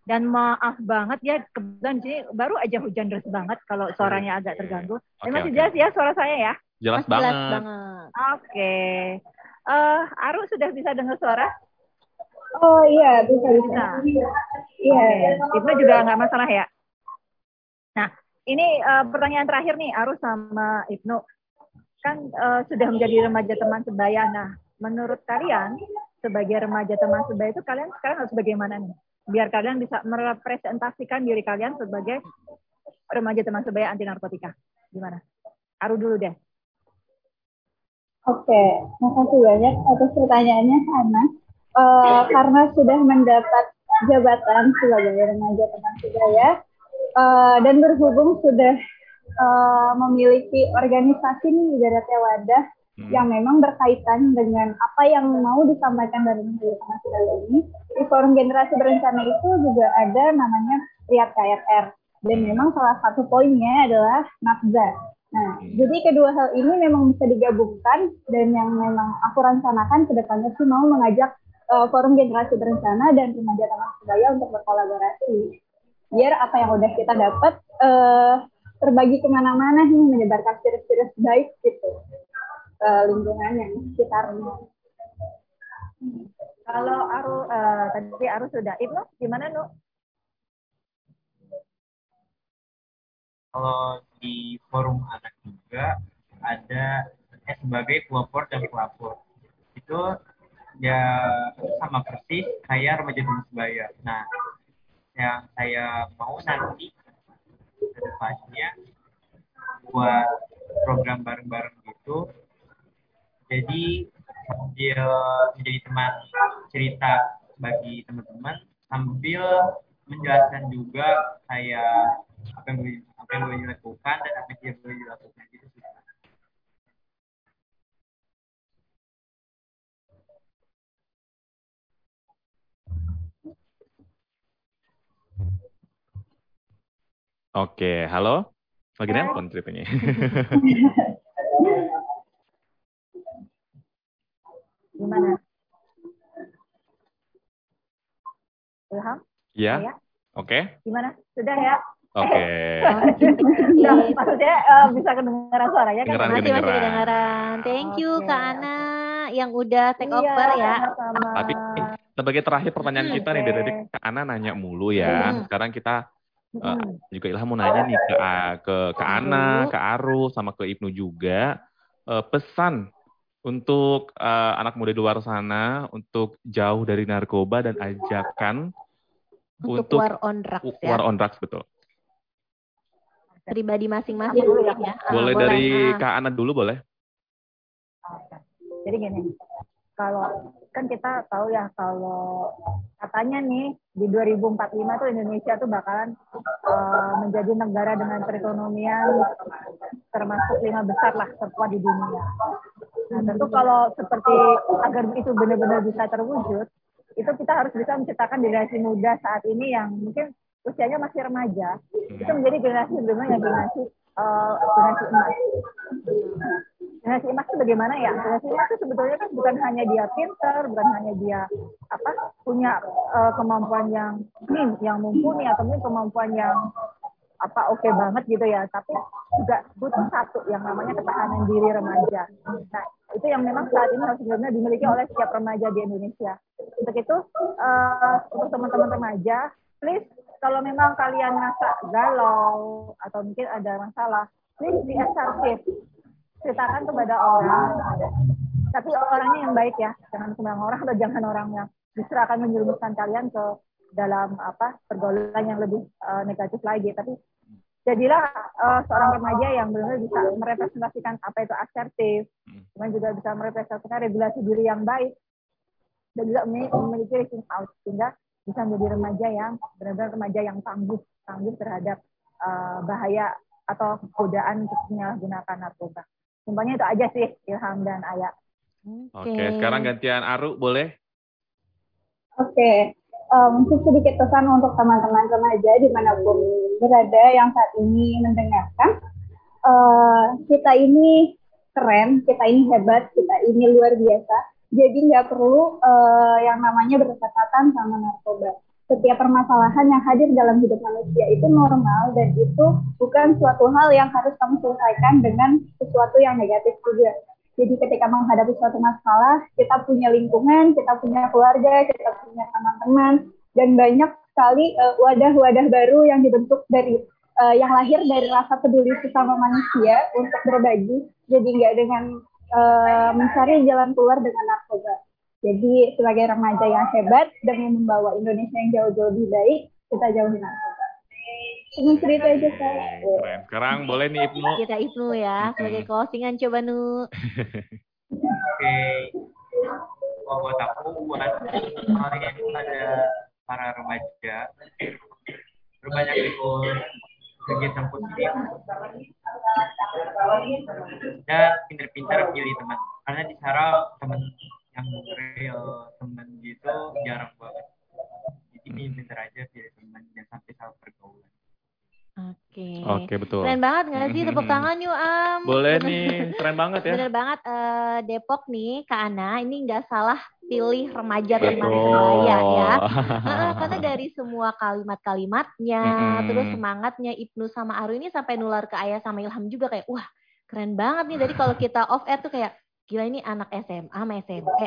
Dan maaf banget ya, kebetulan di sini baru aja hujan deras banget kalau suaranya agak terganggu.
Oke,
Dan masih
oke.
jelas ya suara saya ya?
Jelas
Mas, jelas
banget.
banget.
Oke. Eh, Aru sudah bisa dengar suara?
Oh iya, bisa bisa. Iya.
Oke. Ibnu juga nggak masalah ya? Nah, ini eh, pertanyaan terakhir nih, Aru sama Ibnu. Kan eh, sudah menjadi remaja teman sebaya. Nah, menurut kalian sebagai remaja teman sebaya itu kalian sekarang harus bagaimana nih? Biar kalian bisa merepresentasikan diri kalian sebagai remaja teman sebaya anti narkotika. Gimana? Aru dulu deh.
Oke, makasih banyak atas pertanyaannya karena eh, karena sudah mendapat jabatan sebagai remaja teman sebaya eh, dan berhubung sudah eh, memiliki organisasi nih ibaratnya wadah
Hmm.
yang memang berkaitan dengan apa yang mau disampaikan dari teman sebaya ini di forum generasi berencana itu juga ada namanya Riat KRR dan memang salah satu poinnya adalah nafza Nah,
Hmm.
jadi kedua hal ini memang bisa digabungkan dan yang memang aku rencanakan ke depannya sih mau mengajak uh, forum generasi berencana dan remaja teman sebaya untuk berkolaborasi. Biar apa yang udah kita dapat uh, terbagi ke mana-mana nih menyebarkan virus-virus baik gitu ke lingkungan yang sekitarnya.
Kalau Aru eh, tadi Aru sudah, Ibnu gimana Nu?
kalau di forum anak juga ada eh, sebagai pelopor dan pelapor itu ya sama persis kayak remaja teman sebaya nah yang saya mau nanti ke depannya buat program bareng-bareng gitu jadi dia menjadi teman cerita bagi teman-teman sambil menjelaskan juga kayak apa yang boleh apa yang boleh dilakukan dan apa yang tidak boleh dilakukan gitu sih.
Oke, halo. Lagi nelpon ceritanya.
Gimana? Ilham,
ya,
Ya.
oke,
gimana? Sudah ya?
oke.
Nah, maksudnya eh, bisa kedengaran suaranya kan?
Kedengeran,
Masih masih kedengaran. Thank you
Oke.
Kak Ana yang udah take
Iya,
over ya.
sama-sama.
Tapi sebagai terakhir pertanyaan kita nih dari tadi Kak Ana nanya mulu ya.
Hmm.
Sekarang kita
Mm-mm.
juga Ilham mau nanya nih ke ke ke Ana, ke Aru, sama ke Ibnu juga Eh, pesan untuk eh, anak muda di luar sana untuk jauh dari narkoba dan ajakan
Untuk,
Untuk
war on drugs ya.
war on drugs betul.
Pribadi masing-masing
Aku dulu ya.
Ah,
Boleh dari
ah.
Kak Ana dulu boleh?
Jadi gini, kalau kan kita tahu ya kalau katanya nih di 2045 tuh Indonesia tuh bakalan eh, menjadi negara dengan perekonomian termasuk lima besar lah terkuat di dunia. Nah tentu kalau seperti agar itu benar-benar bisa terwujud, itu kita harus bisa menciptakan generasi muda saat ini yang mungkin usianya masih remaja, itu menjadi generasi benar-benar yang generasi eh, generasi emas. Generasi emas itu bagaimana ya? Generasi emas itu sebetulnya kan bukan hanya dia pinter, bukan hanya dia apa punya eh, kemampuan yang yang mumpuni atau mungkin kemampuan yang apa oke banget gitu ya, tapi juga butuh satu yang namanya ketahanan diri remaja. Nah itu yang memang saat ini harus benar-benar dimiliki oleh setiap remaja di Indonesia. Untuk itu eh, untuk teman-teman remaja, please kalau memang kalian merasa galau atau mungkin ada masalah, please be assertive ceritakan kepada orang. Tapi orangnya yang baik ya. Jangan sembarang orang atau jangan orang yang justru akan menjerumuskan kalian ke dalam apa pergaulan yang lebih uh, negatif lagi. Tapi jadilah uh, seorang remaja yang benar-benar bisa merepresentasikan apa itu asertif, kemudian juga bisa merepresentasikan regulasi diri yang baik. Dan juga memiliki reaching out. Sehingga bisa menjadi remaja yang benar-benar remaja yang tangguh. Tangguh terhadap uh, bahaya atau godaan untuk menyalahgunakan narkoba. Sumpahnya itu aja sih Ilham dan Ayah.
Oke, okay. sekarang gantian Aru boleh?
Oke, okay. um, sedikit pesan untuk teman-teman remaja di mana pun berada yang saat ini mendengarkan. Uh, kita ini keren, kita ini hebat, kita ini luar biasa. Jadi nggak perlu uh, yang namanya berdekatan sama narkoba. Setiap permasalahan yang hadir dalam hidup manusia itu normal dan itu bukan suatu hal yang harus kamu selesaikan dengan sesuatu yang negatif juga jadi ketika menghadapi suatu masalah, kita punya lingkungan, kita punya keluarga, kita punya teman-teman, dan banyak sekali eh, wadah-wadah baru yang dibentuk dari uh, yang lahir dari rasa peduli sesama manusia untuk berbagi. Jadi nggak dengan uh, mencari jalan keluar dengan narkoba. Jadi sebagai remaja yang hebat demi membawa Indonesia yang jauh-jauh lebih baik, kita jauhi narkoba. Cuma cerita aja kak.
Keren. Sekarang boleh nih Ibnu.
Kita Ibnu ya sebagai closingan coba Nu.
Oke. Oh, buat aku buat hari ini ada para remaja berbanyak ikut kegiatan positif dan pinter-pinter pilih teman karena di sana teman yang real teman gitu jarang banget jadi pinter aja pilih teman jangan sampai salah pergaulan
Oke.
Oke, betul.
Keren banget gak sih? Tepuk tangan yuk, Am.
Boleh nih, keren banget ya.
Bener banget, uh, Depok nih, Kak Ana, ini nggak salah pilih remaja teman sebaya ya. Uh, karena dari semua kalimat-kalimatnya, hmm. terus semangatnya Ibnu sama Aru ini sampai nular ke Ayah sama Ilham juga kayak, wah keren banget nih. Jadi kalau kita off air tuh kayak, gila ini anak SMA sama SMP.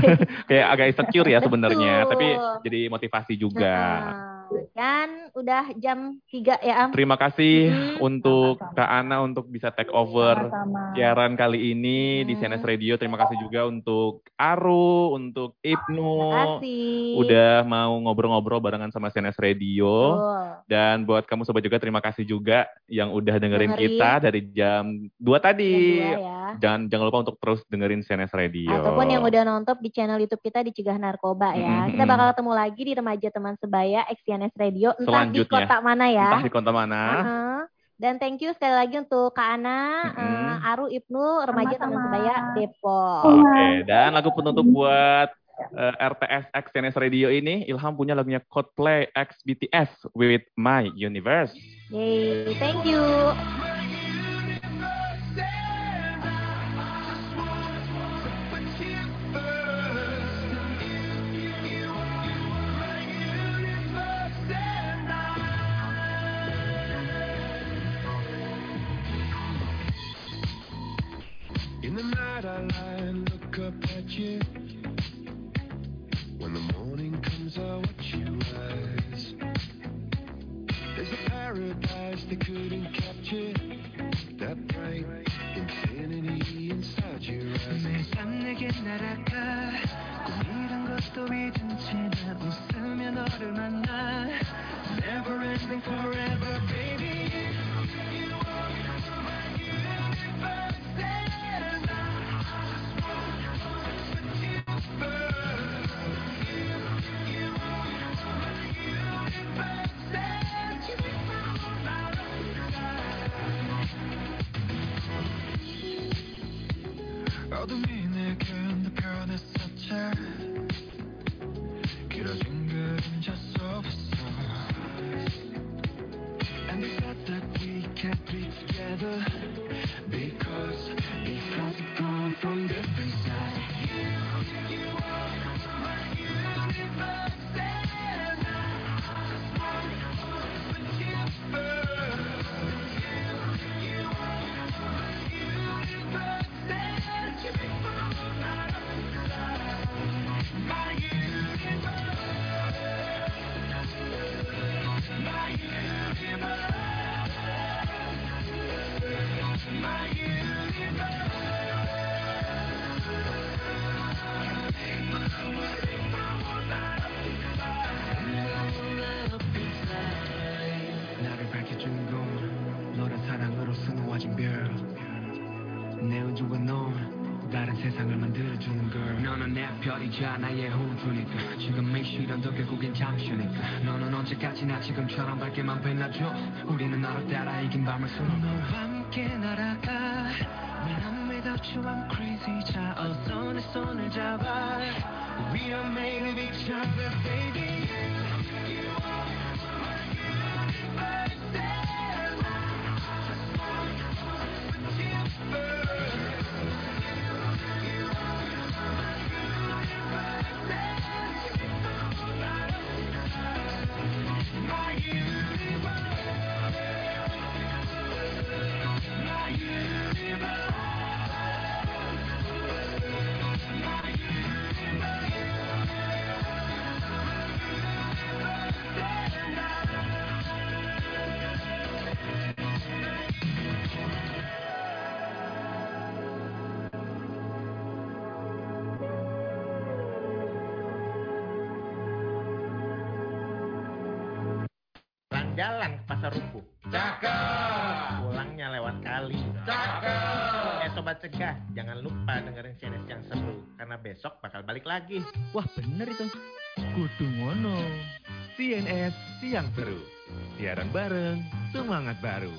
kayak agak insecure ya sebenarnya, tapi jadi motivasi juga.
Nah, kan udah jam 3 ya Am.
Terima kasih hmm. untuk Sama-sama. Kak Ana untuk bisa take over siaran kali ini hmm. di CNS Radio. Terima kasih juga untuk Aru, untuk Ibnu. Udah mau ngobrol-ngobrol barengan sama CNS Radio. Oh. Dan buat kamu sobat juga terima kasih juga yang udah dengerin, dengerin. kita dari jam 2 tadi. Jam 2 ya. Dan jangan lupa untuk terus dengerin CNS Radio.
Ataupun yang udah nonton di channel YouTube kita di Cegah Narkoba ya. Hmm. Kita bakal ketemu lagi di Remaja Teman Sebaya Xtian CNS Radio entah di kota mana ya.
Entah di kota mana. Uh -huh.
Dan thank you sekali lagi untuk Kak Ana, mm -hmm. uh, Aru, Ibnu, remaja teman sebaya Depok.
Oke, okay. dan lagu penutup buat uh, RTS X CNS Radio ini Ilham punya lagunya Coldplay X BTS with My Universe.
Yay, thank you. they couldn't capture. That bright infinity inside your eyes. 매일 내게 날아가 꿈이란 것도 잊은 채나 웃으며 너를 만나 Never ending forever baby answer 밝게만 빛나줘 우리는 너를 따라 이긴 밤을 수놓 너와 함께 날아가 When I'm without you I'm crazy 자 어서 내 손을 잡아 We are made of each other baby You
Jalan-jalan ke pasar rumput. Cakep. Pulangnya lewat kali. Cakep. Eh sobat cegah, jangan lupa dengerin CNS yang seru karena besok bakal balik lagi.
Wah bener itu. Kudu ngono.
CNS Siang Seru. Siaran bareng, semangat baru.